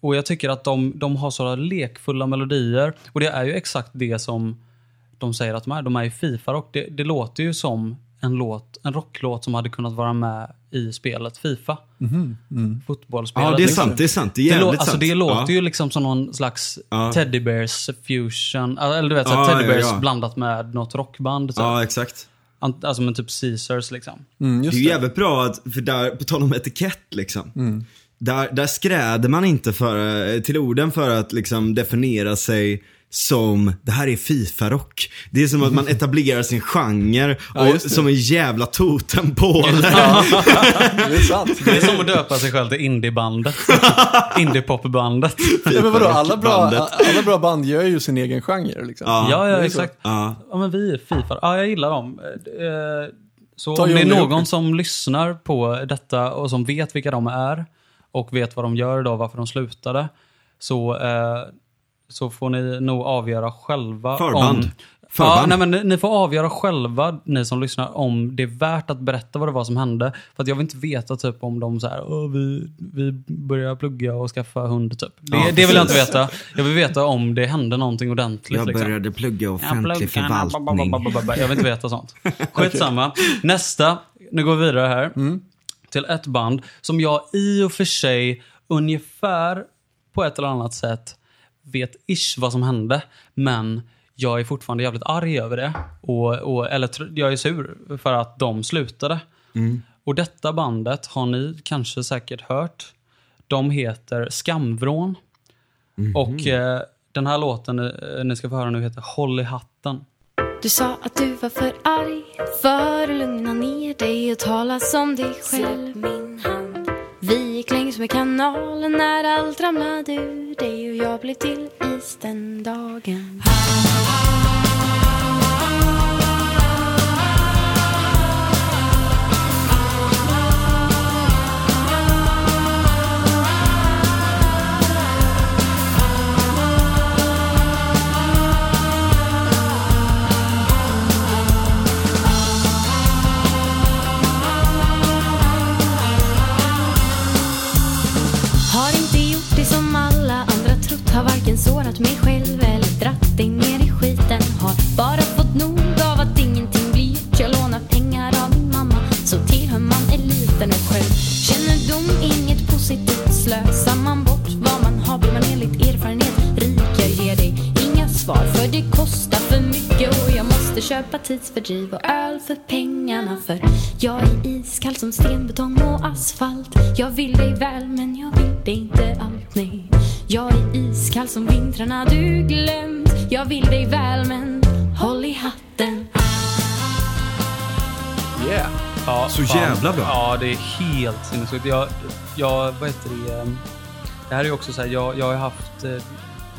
S1: och jag tycker att de, de har sådana lekfulla melodier. Och det är ju exakt det som de säger att de är. De är ju Fifa-rock. Det, det låter ju som en, låt, en rocklåt som hade kunnat vara med i spelet Fifa. Fotbollsspelet.
S2: Ja det är
S1: liksom.
S2: sant, det är sant. Det är
S1: Det,
S2: jävligt
S1: alltså,
S2: sant.
S1: det låter
S2: ja.
S1: ju liksom som någon slags
S2: Ja.
S1: Teddy Bears fusion. Eller du vet, så
S2: Ja,
S1: Teddy
S2: ja,
S1: Bears
S2: ja.
S1: blandat med något rockband. Typ.
S2: Ja exakt.
S1: Alltså med typ Caesars liksom.
S3: Mm,
S2: Det är ju jävligt bra att, för där, på tal om etikett liksom. Där, där skräder man inte för, till orden för att liksom definiera sig som, det här är Fifa-rock. Det är som att man etablerar sin genre
S3: Ja,
S2: och,
S3: det.
S2: som en jävla totempåle.
S3: Det är sant.
S1: Det är som att döpa sig själv till indiebandet. Indiepopbandet.
S3: Ja, men vadå, alla bra, alla bra band gör ju sin egen genre. Liksom.
S2: Ja.
S1: Ja, ja exakt.
S2: Ja.
S1: Ja, men vi är Fifa. Ja, jag gillar dem. Eh, Så
S3: Ta
S1: om det är någon som lyssnar på detta och som vet vilka de är och vet vad de gör idag, varför de slutade, så, eh, så får ni nog avgöra själva
S2: Förband.
S1: om...
S2: Förband.
S1: Ja, nej, men ni- ni får avgöra själva, ni som lyssnar, om det är värt att berätta vad det var som hände. För att jag vill inte veta typ om de så här, vi, vi börjar plugga och skaffa hund. Typ. Det,
S2: Ja,
S1: det vill jag inte veta. Jag vill veta om det hände någonting ordentligt.
S2: Jag
S1: liksom.
S2: började plugga offentlig
S1: pluggarna,
S2: förvaltning.
S1: Jag vill inte veta sånt. Skitsamma. Nästa. Nu går vi vidare här. Till ett band som jag i och för sig ungefär på ett eller annat sätt vet ish vad som hände. Men jag är fortfarande jävligt arg över det. Och, och, eller jag är sur för att de slutade. Och detta bandet har ni kanske säkert hört. De heter Skamvrån. Och eh, den här låten eh, ni ska få höra nu heter Håll i hatten.
S6: Du sa att du var för arg för att lugna ner dig och tala som dig själv. min hand. Vi gick längs med kanalen när allt ramlade ur dig och jag blev till is den dagen. Varken sårat mig själv eller dratt dig ner i skiten. Har bara fått nog av att ingenting blir gjort. Jag lånar pengar av min mamma Så tillhör man eliten och själv Kännedom, inget positivt. Slösar man bort vad man har Blir man enligt erfarenhet rik. Jag ger dig inga svar för det kostar för mycket. Och jag måste köpa tidsfördriv och öl för pengarna För jag är iskall som stenbetong och asfalt. Jag vill dig väl men jag vill dig inte allt, nej jag är iskall som vintrarna du glömt Jag vill dig väl men håll i hatten
S3: Yeah.
S1: Ja,
S2: Så jävla bra.
S1: Ja, det är helt sinnessjukt. Jag, jag, vad heter det? eh, Det här är ju också så här, jag, jag har haft... eh,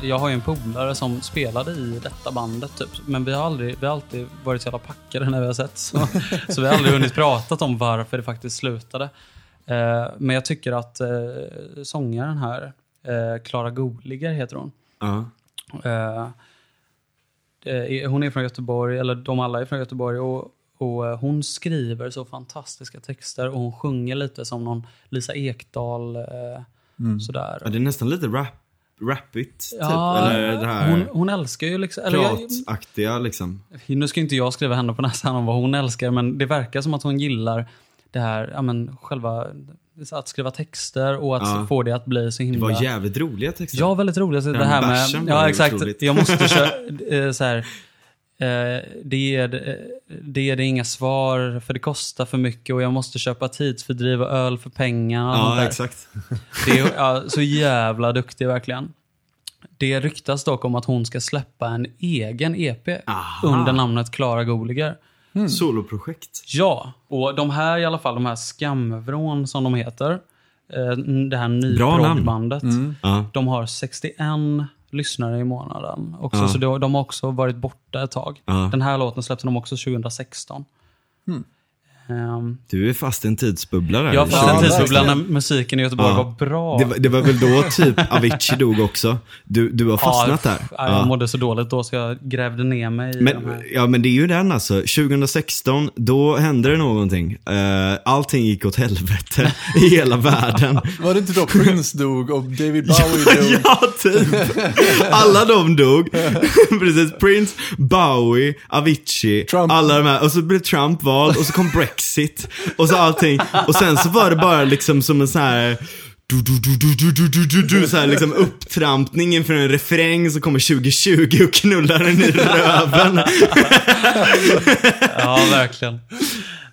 S1: Jag har ju en polare som spelade i detta bandet typ. Men vi har, aldrig, vi har alltid varit så jävla packade när vi har sett. Så, så vi har aldrig hunnit prata om varför det faktiskt slutade. Eh, Men jag tycker att eh, sångaren här, eh, Klara Goliger heter hon.
S2: Ja.
S1: Eh, eh, hon är från Göteborg, eller de alla är från Göteborg. Och, och eh, Hon skriver så fantastiska texter och hon sjunger lite som någon Lisa Ekdahl. Eh, Sådär.
S2: Ja, det är nästan lite rap, rapigt, typ.
S1: Ja,
S2: Eller det här
S1: hon, hon älskar ju liksom...
S2: Prataktiga liksom.
S1: nu ska inte jag skriva henne på näsan om vad hon älskar, men det verkar som att hon gillar det här, ja men själva att skriva texter och att
S2: Ja.
S1: få det att bli så
S2: Det
S1: himla...
S2: var jävligt roliga texter.
S1: Ja, väldigt roligt. Det här med... Ja, exakt.
S2: otroligt.
S1: Jag måste köra... eh, så här, eh, det, ger, eh, det ger det inga svar för det kostar för mycket och jag måste köpa tidsfördriv och öl för sånt
S2: Ja, exakt.
S1: Det är ja, så jävla duktig verkligen. Det ryktas dock om att hon ska släppa en egen EP
S2: Aha.
S1: under namnet Klara Goliger.
S2: Soloprojekt.
S1: Ja, och de här i alla fall, de här Skamvrån som de heter. eh, Det här nyproggbandet.
S2: Ja.
S1: De har 61 lyssnare i månaden. Också,
S2: Ja.
S1: Så de, de har också varit borta ett tag.
S2: Ja.
S1: Den här låten släppte de också 2016. Ehm,
S2: Du är fast i en tidsbubbla där.
S1: jag
S2: Det
S1: fast en
S2: känns-
S1: tidsbubbla när musiken i Göteborg
S2: Ja.
S1: var bra.
S2: Det, var- det var väl då typ Avicii dog också? Du, du har fastnat
S1: ja,
S2: där?
S1: ja, Jag mådde så dåligt då så jag grävde ner mig i
S2: Men, ja men det är ju den alltså. 2016, då hände det någonting. Uh, allting gick åt helvete i hela världen.
S3: Var det inte då Prince dog och David Bowie dog?
S2: ja, typ. Alla de dog. Precis. Prince, Bowie, Avicii,
S3: Trump.
S2: alla de här. Och så blev Trump vald och så kom Brexit. Och så allting. Och sen så var det bara liksom som en sån här du, du, du, du, du, du, du, du, så här liksom upptrampning inför en refräng så kommer 2020 och knullar den i röven.
S1: Ja, verkligen.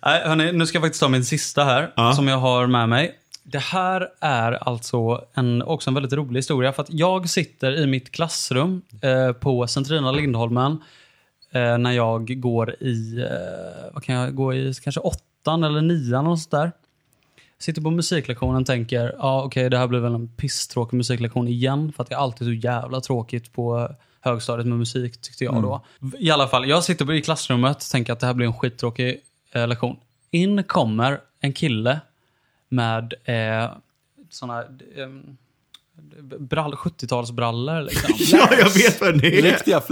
S1: Nej, hörni, nu ska jag faktiskt ta min sista här,
S2: Ja.
S1: som jag har med mig. Det här är alltså en, också en väldigt rolig historia. För att jag sitter i mitt klassrum eh, på Centrina Lindholmen eh, när jag går i, eh, vad kan jag gå i, kanske åttan eller nian och sånt där. Sitter på musiklektionen och tänker, ja okej det här blir väl en pisstråkig musiklektion igen. För att det är alltid så jävla tråkigt på högstadiet med musik tyckte jag då. I alla fall, jag sitter i klassrummet och tänker att det här blir en skittråkig eh, lektion. In kommer en kille med eh, såna eh, brall, 70-talsbrallor. Liksom.
S2: ja, jag vet vad det är.
S3: Riktiga.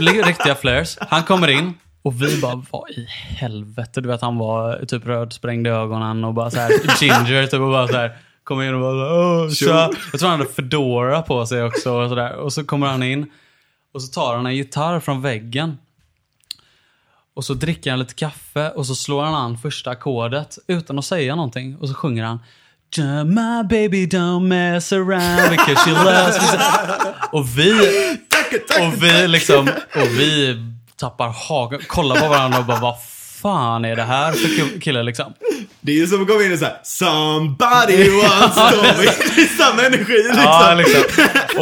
S1: Li- Riktiga flares. Han kommer in och vi bara, vad i helvete? Du vet, han var typ rödsprängd i ögonen och bara så här ginger typ och bara så här kommer in och bara så "Åh, tja." Jag tror han hade fedora på sig också och sådär. Och så kommer han in och så tar han en gitarr från väggen. Och så dricker han lite kaffe och så slår han an första ackordet utan att säga någonting. Och så sjunger han My baby don't mess around because she loves me. Och vi, och vi liksom, och vi tappar hakan, kollar på varandra och bara vad fan är det här för ki- kille liksom?
S2: Det är ju som att komma in och säga Somebody once told me. Det är samma energi liksom.
S1: Ja, liksom.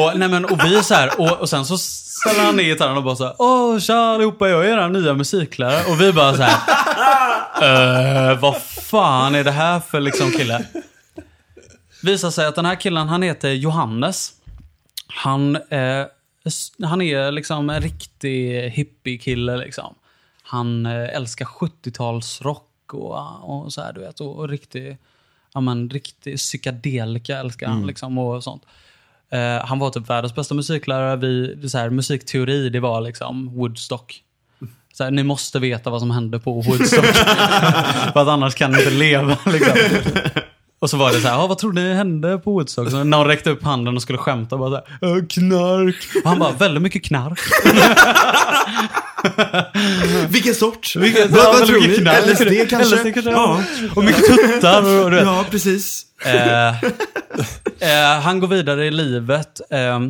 S1: Och, nej, men, och vi så här, och, och sen så ställer han ner gitarren och bara så här, Åh, tja allihopa, jag är er nya musiklärare. Och vi bara så här, "Eh, vad fan är det här för liksom kille? Visar sig att den här killen, han heter Johannes. Han, eh, han är liksom en riktig hippie-kille liksom. Han eh, älskar 70-talsrock och, och så här, du vet. Och, och riktig, ja men riktig psykedelika älskar han liksom och sånt. Eh, han var typ världens bästa musiklärare. Vi, så här, musikteori, det var liksom Woodstock. Så här, ni måste veta vad som hände på Woodstock. För att annars kan ni inte leva. Liksom. Och så var det så här, "Ja, vad tror ni hände på Woodstock? Så någon räckte upp handen och skulle skämta. Bara så här, "Äh, knark. Och han bara, väldigt mycket knark.
S2: Vilken sort?
S1: Vilket,
S2: vad, vad tror ni?
S1: knark.
S2: LSD kanske?
S1: LSD kanske
S2: Ja.
S1: Och mycket tuttar. Och, och, du vet.
S2: ja, precis.
S1: Eh, eh, han går vidare i livet. Eh,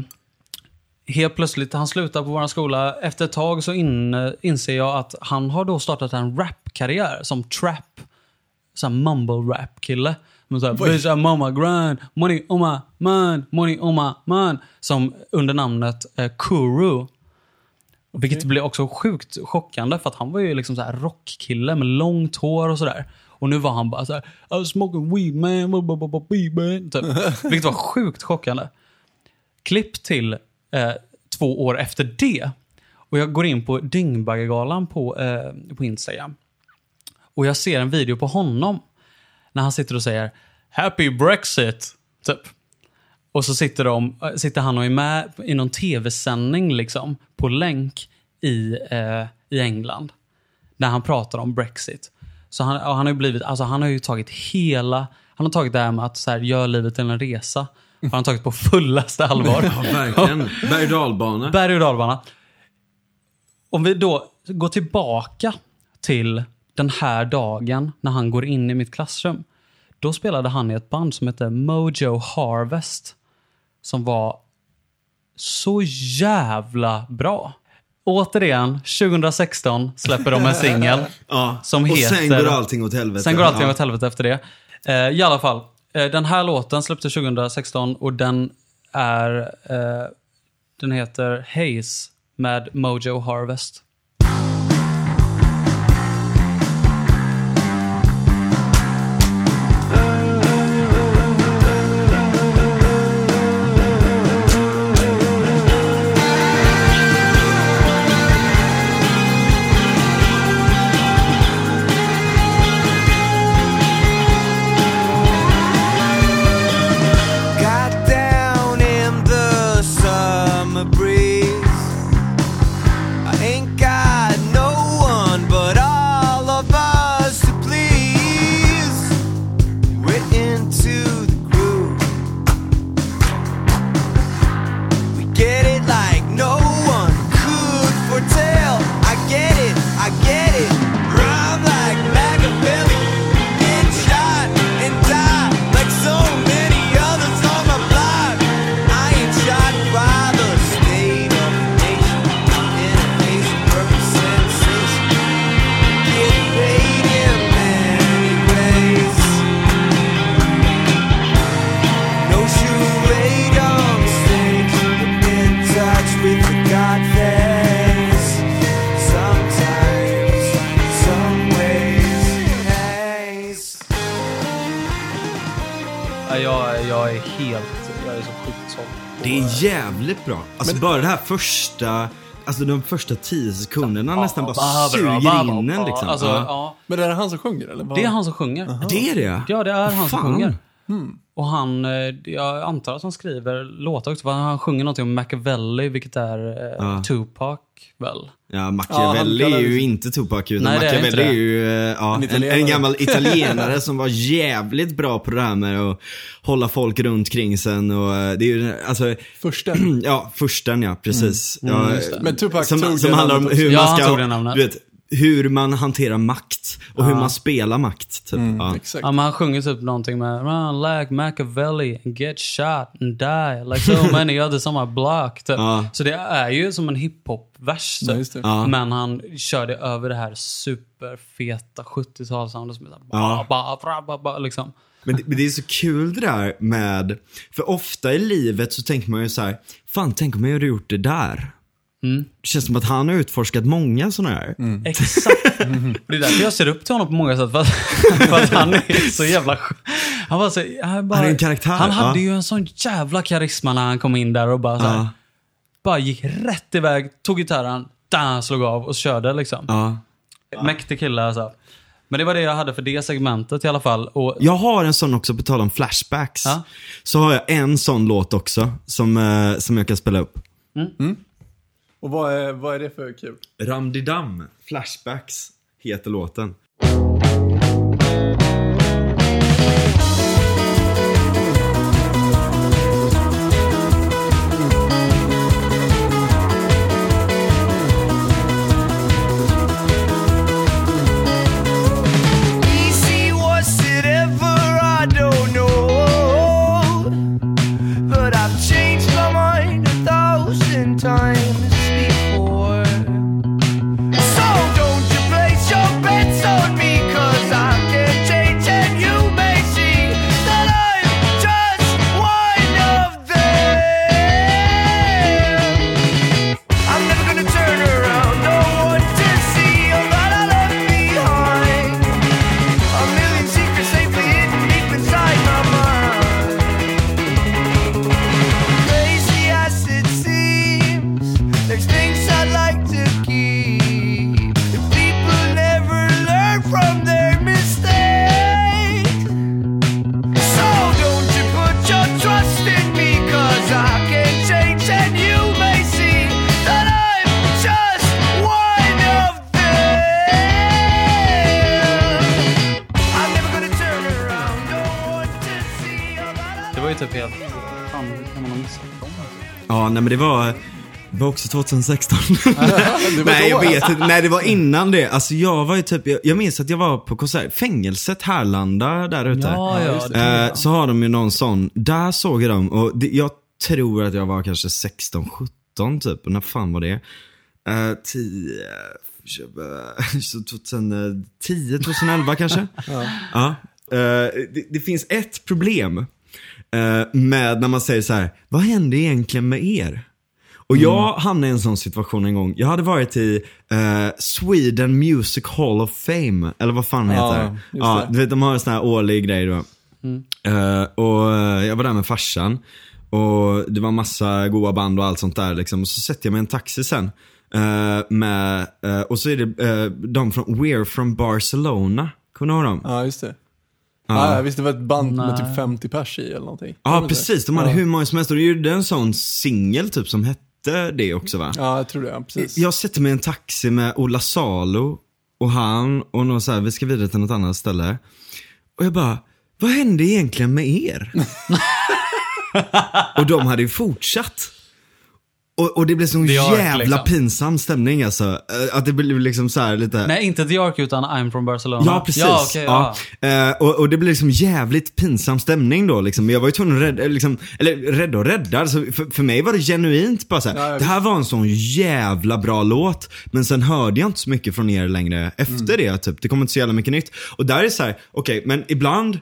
S1: helt plötsligt, han slutar på vår skola. Efter ett tag så in, inser jag att han har då startat en rapkarriär som trap. Sån mumble rap kille. Men såhär, bitch I'm on my grind, money on my mind, money on my mind. Som under namnet eh, Kuru. Vilket blev också sjukt chockande för att han var ju liksom så här rockkille med långt hår och sådär. Och nu var han bara såhär, I was smoking weed man, man. Typ. Vilket var sjukt chockande. Klipp till eh, två år efter det. Och jag går in på Dyngbaggegalan på, eh, på Instagram. Och jag ser en video på honom. När han sitter och säger Happy Brexit. Typ. Och så sitter, de, sitter han och är med i någon tv-sändning liksom, på länk i, eh, i England. När han pratar om Brexit. Så han, han har ju blivit, alltså han har ju tagit hela, han har tagit det här med att så här, gör livet till en resa. Har han tagit på fullaste allvar.
S2: Ja, verkligen. Berg och dalbana.
S1: Berg och dalbana. Om vi då går tillbaka till den här dagen när han går in i mitt klassrum. Då spelade han i ett band som hette Mojo Harvest. Som var så jävla bra. Återigen, 2016 släpper de en singel.
S2: Ja.
S1: Som
S2: och
S1: heter-
S2: sen går allting åt helvete.
S1: Sen går allting
S2: ja.
S1: åt helvete efter det. Eh, I alla fall, eh, den här låten släpptes 2016 och den är... Eh, den heter Haze med Mojo Harvest.
S2: Första, alltså de första tio sekunderna nästan bara suger in en liksom.
S1: Alltså,
S2: ja.
S1: ja.
S3: Men är det han som sjunger eller? vad?
S1: Det är han som sjunger.
S2: Det är det?
S1: Ja, det är han som
S2: Fan.
S1: Sjunger. Och han, eh, jag antar att han skriver låtar också. för Han sjunger någonting om Machiavelli, vilket är eh,
S2: Ja.
S1: Tupac väl?
S2: Ja, Machiavelli
S3: Ja,
S2: är ju inte Tupac utan
S1: Nej, är
S2: Machiavelli är,
S1: det.
S2: ju eh, ja,
S3: En
S2: en, en gammal italienare som var jävligt bra på det här med att hålla folk runt kring sen och det är ju alltså
S3: Första.
S2: Ja, försten ja, precis.
S1: Mm,
S2: ja,
S1: just det.
S3: Men Tupac
S2: som,
S3: tog
S2: som
S3: det
S2: handlar om
S3: namnet
S2: hur
S1: Ja,
S2: man
S1: han
S2: ska,
S1: tog det namnet.
S2: du vet, hur man hanterar makt och hur man spelar makt. Typ. ja.
S3: Exakt.
S1: Ja, men han sjunger typ någonting med Run like Machiavelli and get shot and die like so many others on my block. Typ.
S2: Ja.
S1: Så det är ju som en hiphop-vers. Typ.
S3: Ja.
S1: Men han kör det över det här superfeta 70-talssoundet som är såhär
S2: Ja.
S1: ba, ba, ba, ba, ba, liksom.
S2: Men, det, men det är så kul det där med, för ofta i livet så tänker man ju så här, fan tänk om jag hade gjort det där.
S1: Mm.
S2: Det känns som att han har utforskat många sådana här.
S1: Exakt. Det är därför jag ser upp till honom på många sätt. För att, för att han är så jävla Han var så, han, bara,
S2: Han är en karaktär,
S1: Han hade
S2: ja.
S1: ju en sån jävla karisma när han kom in där och bara så här,
S2: Ja.
S1: Bara gick rätt iväg, tog gitarren, där slog av och körde liksom.
S2: Ja.
S1: Mäktig kille alltså. Men det var det jag hade för det segmentet i alla fall. Och,
S2: Jag har en sån också, på tal om flashbacks.
S1: Ja.
S2: Så har jag en sån låt också, som, eh, som jag kan spela upp.
S3: Och vad är, vad är det för kul?
S2: Ramdidam, Flashbacks, heter låten. Men det var, det var också 2016.
S3: Det var
S2: nej, jag vet inte. Nej, det var innan det. Alltså jag var ju typ, jag, jag minns att jag var på konsert, fängelset Härlanda där ute.
S1: Ja, ja. det-
S2: Eh, så har de ju någon sån, där såg jag dem och det, jag tror att jag var kanske 16, 17 typ. Och när fan var det? Eh, 10, eh, så 2010, 2011 kanske? ja. Eh, det, det finns ett problem med när man säger så här, vad hände egentligen med er? Och jag hamnade i en sån situation en gång. Jag hade varit i eh, Sweden Music Hall of Fame, eller vad fan det
S3: Ja,
S2: heter. Ja,
S3: det.
S2: du vet, de har en sån här årlig grej då. Eh, och eh, jag var där med farsan. Och det var massa goa band och allt sånt där liksom. Och så sätter jag mig i en taxi sen. eh, med, eh, och så är det eh, de från We're from Barcelona. Kommer du ihåg dem?
S3: Ja, just det.
S2: Ja.
S3: Jag visste det var ett band med
S1: Nej.
S3: typ 50 pers i eller någonting.
S2: Ja,
S3: det
S2: precis. De
S3: det?
S2: hade
S3: ja.
S2: hur många som helst. Och de gjorde en sån singel typ som hette det också va?
S3: Ja, jag tror det. Ja, precis.
S2: Jag sätter mig i en taxi med Ola Salo och han och någon så här, vi ska vidare till något annat ställe. Och jag bara, vad hände egentligen med er? och de hade ju fortsatt. Och, och det blev sån
S1: The Ark,
S2: jävla
S1: liksom.
S2: pinsam stämning alltså. Eh, Att det blev liksom så här lite...
S1: Nej, inte The Ark utan I'm from Barcelona.
S2: Ja, precis.
S1: Ja, okej, ja.
S2: ja. Eh, och, och det blev liksom jävligt pinsam stämning då. Liksom. Jag var ju tvungen att rädda, liksom, eller rädda och rädda. Alltså, för, för mig var det genuint bara så här,
S3: Ja,
S2: Det här var en sån jävla bra låt. Men sen hörde jag inte så mycket från er längre efter det. Typ. Det kom inte så jävla mycket nytt. Och där är så här, okej, men ibland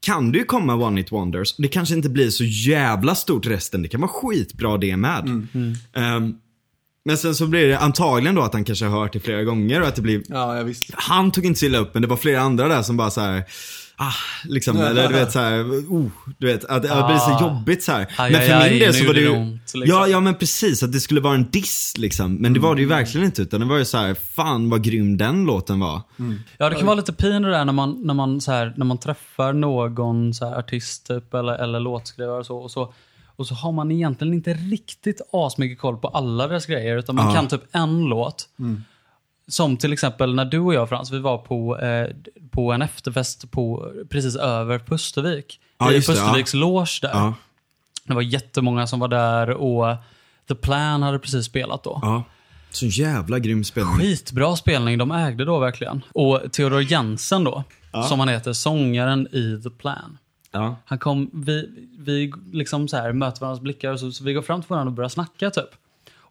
S2: kan det ju komma One It Wonders. Det kanske inte blir så jävla stort resten. Det kan vara skitbra det med. Ehm, men sen så blir det antagligen då att han kanske har hört det flera gånger och att det blir
S3: Ja, jag visste.
S2: han tog inte så illa upp, men det var flera andra där som bara så här. Ah, liksom, eller du vet så här, oh, du vet, att, att det blir så
S1: Ah.
S2: jobbigt så här.
S1: Aj,
S2: men för
S1: aj,
S2: min del så var det ju,
S1: ont, liksom.
S2: ja, ja men precis, att det skulle vara en diss liksom. Men det var det ju verkligen inte, utan det var ju så här, fan vad grym den låten var.
S1: Ja, det kan vara lite pin det där när man, när man, så här, när man träffar någon så här, artist typ, eller, eller låtskrivare och så, och så. Och så har man egentligen inte riktigt asmycket koll på alla deras grejer, utan man
S2: Ja.
S1: kan typ en låt. Som till exempel när du och jag Frans, vi var på, eh, på en efterfest på, precis över Pustervik.
S2: Ja,
S1: I
S2: det, ja.
S1: Pusterviks loge där.
S2: Ja,
S1: Det var jättemånga som var där och The Plan hade precis spelat då.
S2: ja. Så jävla grym spelning.
S1: Skitbra spelning, de ägde då verkligen. Och Theodor Jensen då, som han heter, sångaren i The Plan.
S2: Ja.
S1: Han kom, vi, vi liksom så här möter varandras blickar och så, så vi går fram till varandra och börjar snacka typ.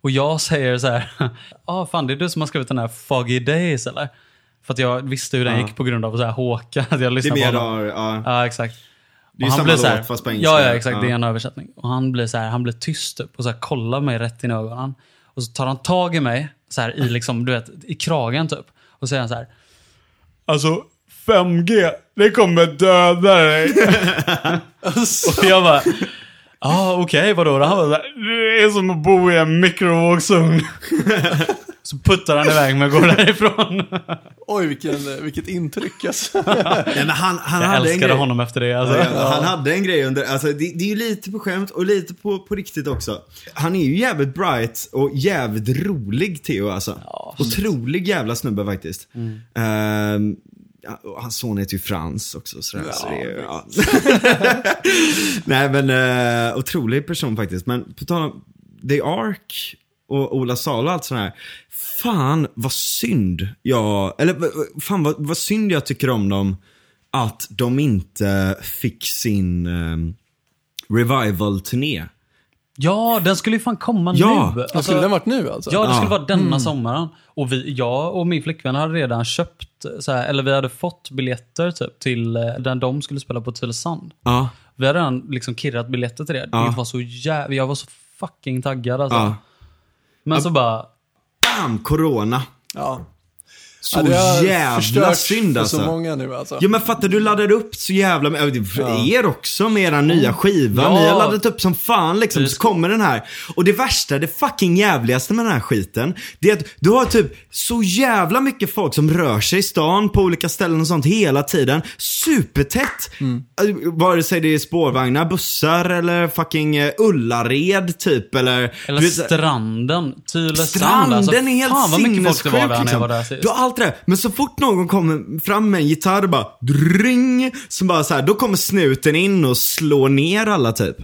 S1: Och jag säger så här, ja ah, fan det är du som har skrivit den här Foggy Days eller? För att jag visste hur den
S2: Ja.
S1: gick på grund av så här Håkan, att jag
S2: Det är
S1: lyssnade på
S2: mer
S1: honom.
S2: ja.
S1: Ja, exakt.
S2: Det är ju
S1: han
S2: samma
S1: så här-
S2: låt fast på engelska.
S1: Ja, ja exakt.
S2: Ja.
S1: Det är en översättning. Och han blir så här, han blir tyst typ och så här, kollar mig rätt in i ögonen. Och så tar han tag i mig, så här, i, liksom, du vet, i kragen typ. Och säger han så här. Alltså, 5G, det kommer döda dig. och jag bara, ah, okej, vadå då? Han bara så här, det är som att bo i en mikrovågsugn. så puttar han iväg mig och går därifrån.
S3: Oj, vilken, vilket intryck alltså.
S2: Nej, men han, han
S1: Jag
S2: hade en
S1: älskade
S2: grej.
S1: honom efter det. Alltså.
S2: Ja, Han hade en grej under, alltså det, det är ju lite på skämt och lite på, på riktigt också. Han är ju jävligt bright och jävligt rolig Theo alltså. Otrolig jävla snubbe faktiskt. Ehm, ja, hans son heter ju Frans också. Sådär, så det är, ja. Nej men uh, otrolig person faktiskt. Men på tal om The Ark och Ola Salo och allt sånt här. Fan vad synd jag, eller fan vad, vad synd jag tycker om dem. Att de inte fick sin ehm, revival-turné.
S1: Ja, den skulle ju fan komma
S2: Ja,
S1: nu.
S3: Alltså, skulle den varit nu alltså?
S1: Ja, det skulle
S2: Ja.
S1: vara denna sommaren. Och vi, jag och min flickvän hade redan köpt, så här, eller vi hade fått biljetter typ till eh, där de skulle spela på Tylösand.
S2: Ja.
S1: Vi hade redan liksom kirrat biljetter till det.
S2: Ja.
S1: Det var så jävla, jag var så fucking taggad alltså.
S2: Ja.
S1: Men så bara,
S2: Bam! Corona.
S3: Ja.
S2: Så
S3: Ja,
S2: jävla synd alltså.
S3: så många nu alltså.
S2: Ja men fattar du laddade upp så jävla med, är för er också med era nya skiva.
S1: Ja.
S2: Ni har laddat upp som fan liksom. Så kommer den här. Och det värsta, det fucking jävligaste med den här skiten. Det är att du har typ så jävla mycket folk som rör sig i stan på olika ställen och sånt hela tiden. Supertätt.
S1: Mm.
S2: Eh, Vare sig det är spårvagnar, bussar eller fucking eh, Ullared typ eller.
S1: eller
S2: vet,
S1: stranden, Tylösand.
S2: Stranden
S1: alltså,
S2: är helt
S1: Fan vad mycket folk det var där
S2: sinnessjuk,
S1: när jag
S2: liksom.
S1: var där sist.
S2: Allt det där. Men så fort någon kommer fram med en gitarr och bara dring, så bara så här, då kommer snuten in och slår ner alla typ.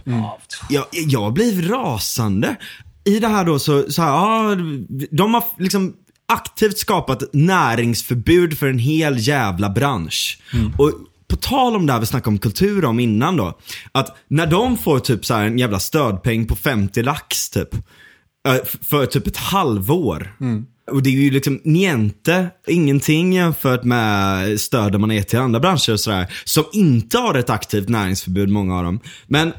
S2: Jag, jag blir rasande. I det här då så, så här, ja, de har liksom aktivt skapat näringsförbud för en hel jävla bransch. Och på tal om det här vi snackade om kultur om innan då. Att när de får typ så här en jävla stödpeng på 50 lax typ. eh, För typ ett halvår. Och det är ju liksom niente, ingenting jämfört med stöden man är till andra branscher och sådär. Som inte har ett aktivt näringsförbud, många av dem. Men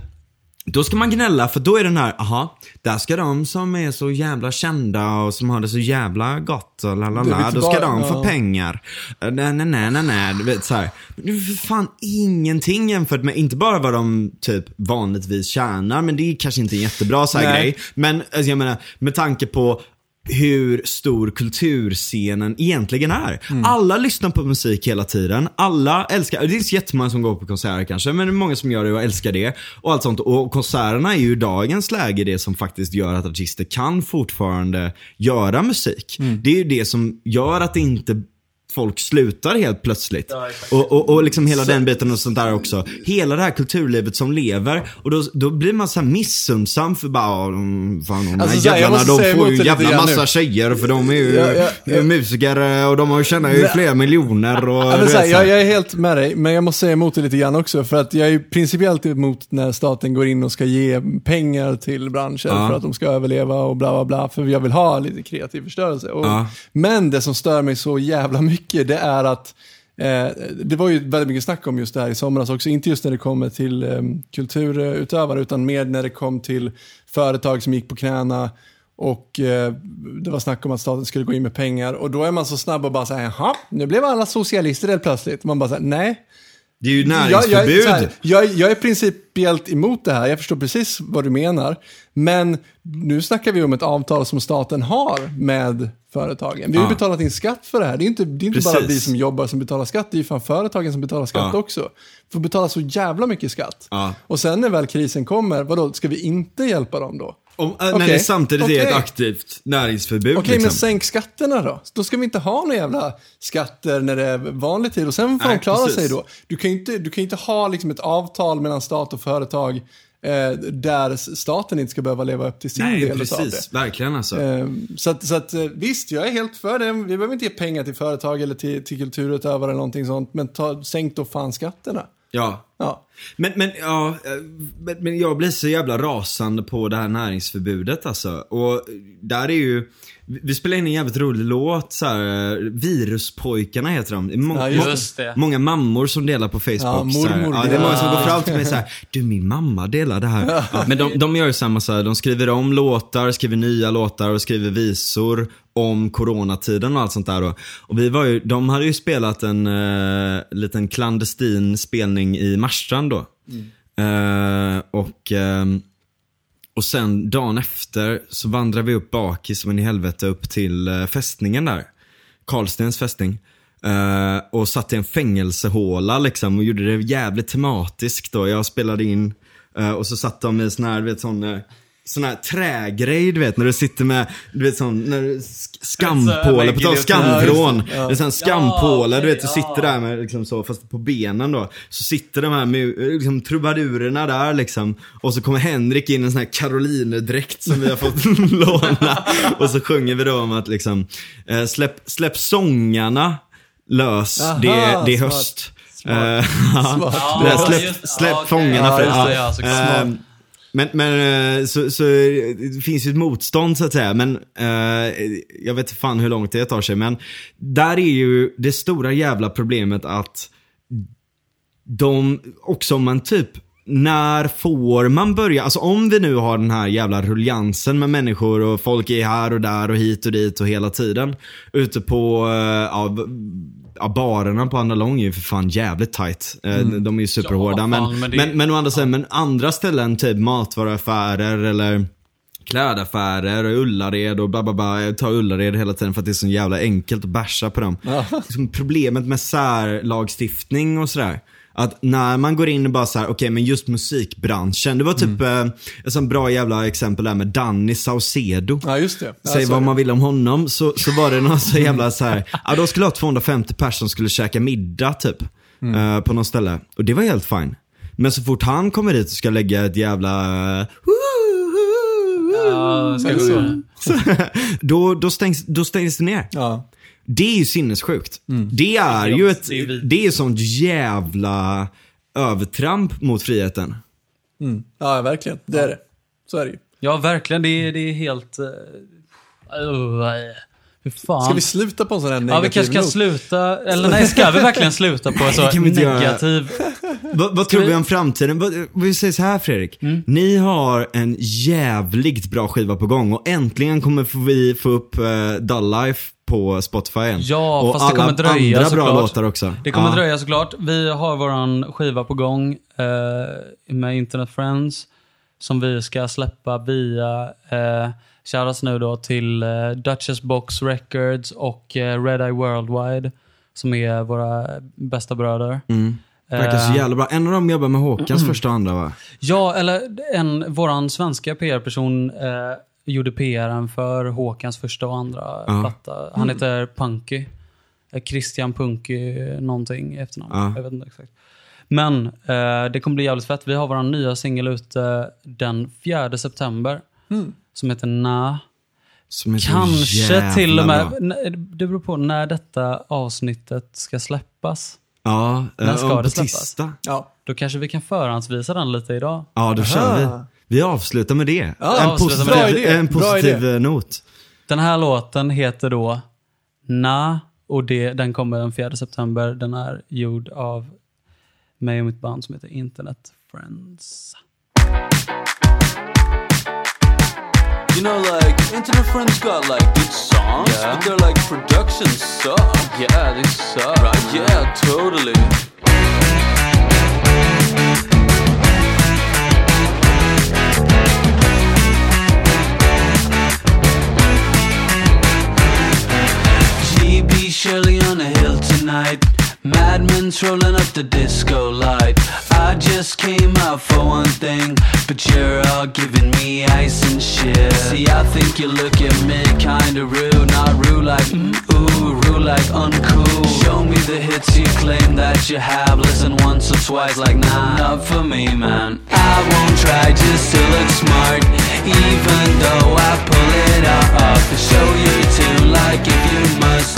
S2: då ska man gnälla för då är den här, aha, där ska de som är så jävla kända och som har det så jävla gott och la la
S3: Det är
S2: la,
S3: lite
S2: då ska de få pengar. Eh, Nej, nej, nej, nej, nej, du vet så här. Men Det är för fan ingenting jämfört med, inte bara vad de typ vanligtvis tjänar, men det är kanske inte en jättebra så här
S3: Nej.
S2: grej. Men alltså, jag menar, med tanke på hur stor kulturscenen egentligen är.
S3: Mm.
S2: Alla lyssnar på musik hela tiden. Alla älskar, det är jättemånga som går på konserter kanske, men det är många som gör det och älskar det. Och allt sånt. Och konserterna är ju dagens läge det som faktiskt gör att artister kan fortfarande göra musik.
S3: Mm.
S2: Det är ju det som gör att det inte folk slutar helt plötsligt. och, och, och liksom hela den biten och sånt där också. Hela det här kulturlivet som lever. Och då, då blir man så här missundsam för bara, "Ja, de, fan de
S3: Alltså,
S2: här
S3: så
S2: jävlarna de får ju jävla massa
S3: nu.
S2: tjejer för de är ju
S3: Ja, ja, ja.
S2: musiker och de tjänar ju flera miljoner och vet,
S3: så här,
S2: så
S3: jag, jag är helt med dig, men jag måste säga emot det lite grann också. För att jag är principiellt emot när staten går in och ska ge pengar till branscher för att de ska överleva och bla bla bla. För jag vill ha lite kreativ förstörelse. Och. Men det som stör mig så jävla mycket, det är att eh, det var ju väldigt mycket snack om just det här i somras också. Inte just när det kommer till eh, kulturutövare, utan mer när det kom till företag som gick på knäna. Och eh, det var snack om att staten skulle gå in med pengar. Och då är man så snabb och bara säga, jaha, nu blev alla socialister helt plötsligt. Man bara säger, nej.
S2: Det är ju
S3: Jag, jag,
S2: näringsförbud.
S3: så här, jag, jag är principiellt emot det här, jag förstår precis vad du menar. Men nu snackar vi om ett avtal som staten har med företagen. Vi har ju
S2: Ja.
S3: betalat in skatt för det här. Det är inte, det är inte bara vi som jobbar som betalar skatt, det är ju fan företagen som betalar skatt
S2: Ja.
S3: också. Får betala så jävla mycket skatt.
S2: Ja.
S3: Och sen när väl krisen kommer, vadå, ska vi inte hjälpa dem då?
S2: Om, äh, När
S3: Okej.
S2: det samtidigt är ett aktivt näringsförbud.
S3: Okej, men
S2: liksom.
S3: sänk skatterna då. Då ska vi inte ha några jävla skatter när det är vanlig tid och sen får
S2: Nej,
S3: de klara
S2: precis.
S3: sig då. Du kan ju inte, du kan ju inte ha liksom ett avtal mellan stat och företag eh, där staten inte ska behöva leva upp till sin
S2: Nej,
S3: del av det.
S2: precis. Verkligen alltså.
S3: Eh, så att, så att eh, visst, jag är helt för det. Vi behöver inte ge pengar till företag eller till, till kulturutövare eller någonting sånt, men ta, sänk då fan skatterna.
S2: Ja.
S3: Ja.
S2: Men, men, ja, eh, men, men jag blir så jävla rasande på det här näringsförbudet alltså. Och där är ju, vi spelade in en jävligt rolig låt så här, eh, Viruspojkarna heter de. Må,
S3: Ja, just
S2: må-. Många mammor som delar på Facebook.
S3: Ja, mormor
S2: ja, det är många som går fram till mig så här, du min mamma delar det här. Ja, men de, de gör ju samma så här, de skriver om låtar, skriver nya låtar och skriver visor om coronatiden och allt sånt där. Och, och vi var ju, de hade ju spelat en eh, liten klandestin spelning i Marstrand då. Eh, och, ehm, och sen dagen efter så vandrar vi upp bakis som en i helvete upp till uh, fästningen där. Karlstens fästning. Uh, eh, och satt i en fängelsehåla liksom och gjorde det jävligt tematiskt då. Jag spelade in uh, och så satt de i sån här, du vet sån Sån här trägrej du vet när du sitter med, du vet sån, när du sk- skampåle, på tal om skamvrån. Det är sån skampåle, du vet du sitter där med liksom så, fast på benen då. Så sitter de här liksom, trubadurerna där liksom. Och så kommer Henrik in i en sån här karolinerdräkt som vi har fått låna. Och så sjunger vi då om att liksom, eh, släpp, släpp sångarna lös,
S3: Aha,
S2: det, det är
S3: smart.
S2: höst.
S3: Smart.
S2: Eh,
S3: Smart.
S1: Ja,
S2: släpp släpp
S1: ja,
S2: fångarna
S3: Ja,
S2: fri.
S1: ja, såklart.
S2: Eh, men, men eh, så, så det finns ju ett motstånd så att säga. Men eh, jag vet fan hur långt det tar sig. Men där är ju det stora jävla problemet att de, också om man typ, när får man börja? Alltså om vi nu har den här jävla ruljansen med människor och folk är här och där och hit och dit och hela tiden. Ute på, eh, ja, ja barerna på Andra Lång är ju för fan jävligt tight. Eh, De är ju superhårda.
S1: Ja,
S2: men,
S1: fan, men
S2: men,
S1: det-
S2: men, å andra sidan, men andra ställen, typ matvaruaffärer eller klädaffärer och Ullared och bla bla bla. Jag tar Ullared hela tiden för att det är så jävla enkelt att basha på dem. Liksom problemet med särlagstiftning och sådär. Att när man går in och bara så här, okej men just musikbranschen. Det var typ eh, ett sånt bra jävla exempel där med Danny Saucedo.
S3: Ja, just det.
S2: Säg
S3: så
S2: vad man vill om honom, så, så var det någon så jävla så här, ja de skulle ha 250 personer som skulle käka middag typ. eh, på något ställe. Och det var helt fine. Men så fort han kommer dit och ska lägga ett jävla eh,
S1: Ja,
S3: så?
S1: sjunga?
S2: då, då, stängs, då stängs det ner.
S3: Ja.
S2: Det är ju sinnessjukt. Det är ju ett,
S1: Det är
S2: det sånt jävla övertramp mot friheten.
S3: ja, verkligen. Det är det. Så är det ju.
S1: Ja, verkligen. Det är, det är helt... Uh, uh, fan?
S3: Ska vi sluta på en sån här negativ
S1: Ja, vi kanske kan
S3: not?
S1: sluta. Eller nej, ska vi verkligen sluta på en så
S2: det kan vi inte göra.
S1: negativ...
S2: Vad, vad tror
S1: vi-
S2: om framtiden? Vad, vi säger så här Fredrik. Ni har en jävligt bra skiva på gång och äntligen kommer vi få upp uh, Dull Life på Spotify igen.
S1: Ja,
S2: och
S1: fast det kommer dröja
S2: andra bra
S1: såklart.
S2: låtar också.
S1: Det kommer
S2: Ja.
S1: dröja såklart. Vi har våran skiva på gång eh, med Internet Friends som vi ska släppa via eh, Shoutouts nu då till eh, Duchess Box Records och eh, Red Eye Worldwide som är våra bästa bröder.
S2: Mm. Verkar så
S1: Eh,
S2: jävla bra. En av dem jobbar med Håkans första och andra va?
S1: Ja, eller en, våran svenska PR-person eh, gjorde PRen för Håkans första och andra
S2: Ja.
S1: platta. Han heter Punky. Eh, Christian Punky någonting efternamn.
S2: Ja.
S1: Jag vet inte exakt. Men eh, det kommer bli jävligt fett. Vi har vår nya singel ute den 4 september. Som heter Na.
S2: Som
S1: Kanske
S2: jävla
S1: till och med, det beror på när detta avsnittet ska släppas.
S2: Ja,
S1: När
S2: eh,
S1: ska det släppas?
S2: tisdag.
S3: Ja.
S1: Då kanske vi kan förhandsvisa den lite idag.
S2: Ja, då kör vi. Vi avslutar med det.
S3: Ja,
S2: en
S1: avslutar med
S2: positiv,
S3: det.
S2: en positiv eh, not.
S1: Den här låten heter då Na och det, den kommer den 4 september. Den är gjord av mig och mitt band som heter Internet Friends.
S4: You know, like, internet friends got like good songs,
S7: yeah.
S4: but their like production suck.
S7: Yeah, they suck.
S4: Right? Yeah, totally. Shirley on hill tonight. Madman's rolling up the disco light. I just came out for one thing, but you're all giving me ice and shit. See, I think you look at me kinda rude, not rude like mm, ooh, rude like uncool. Show me the hits you claim that you have. Listen once or twice, like nah, not for me, man. I won't try just to look smart, even though I pull it off. Show you too, like if you must.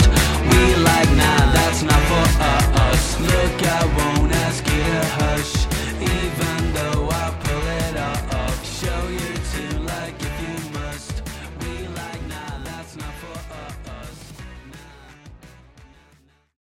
S4: We like nah, that's not for us. Look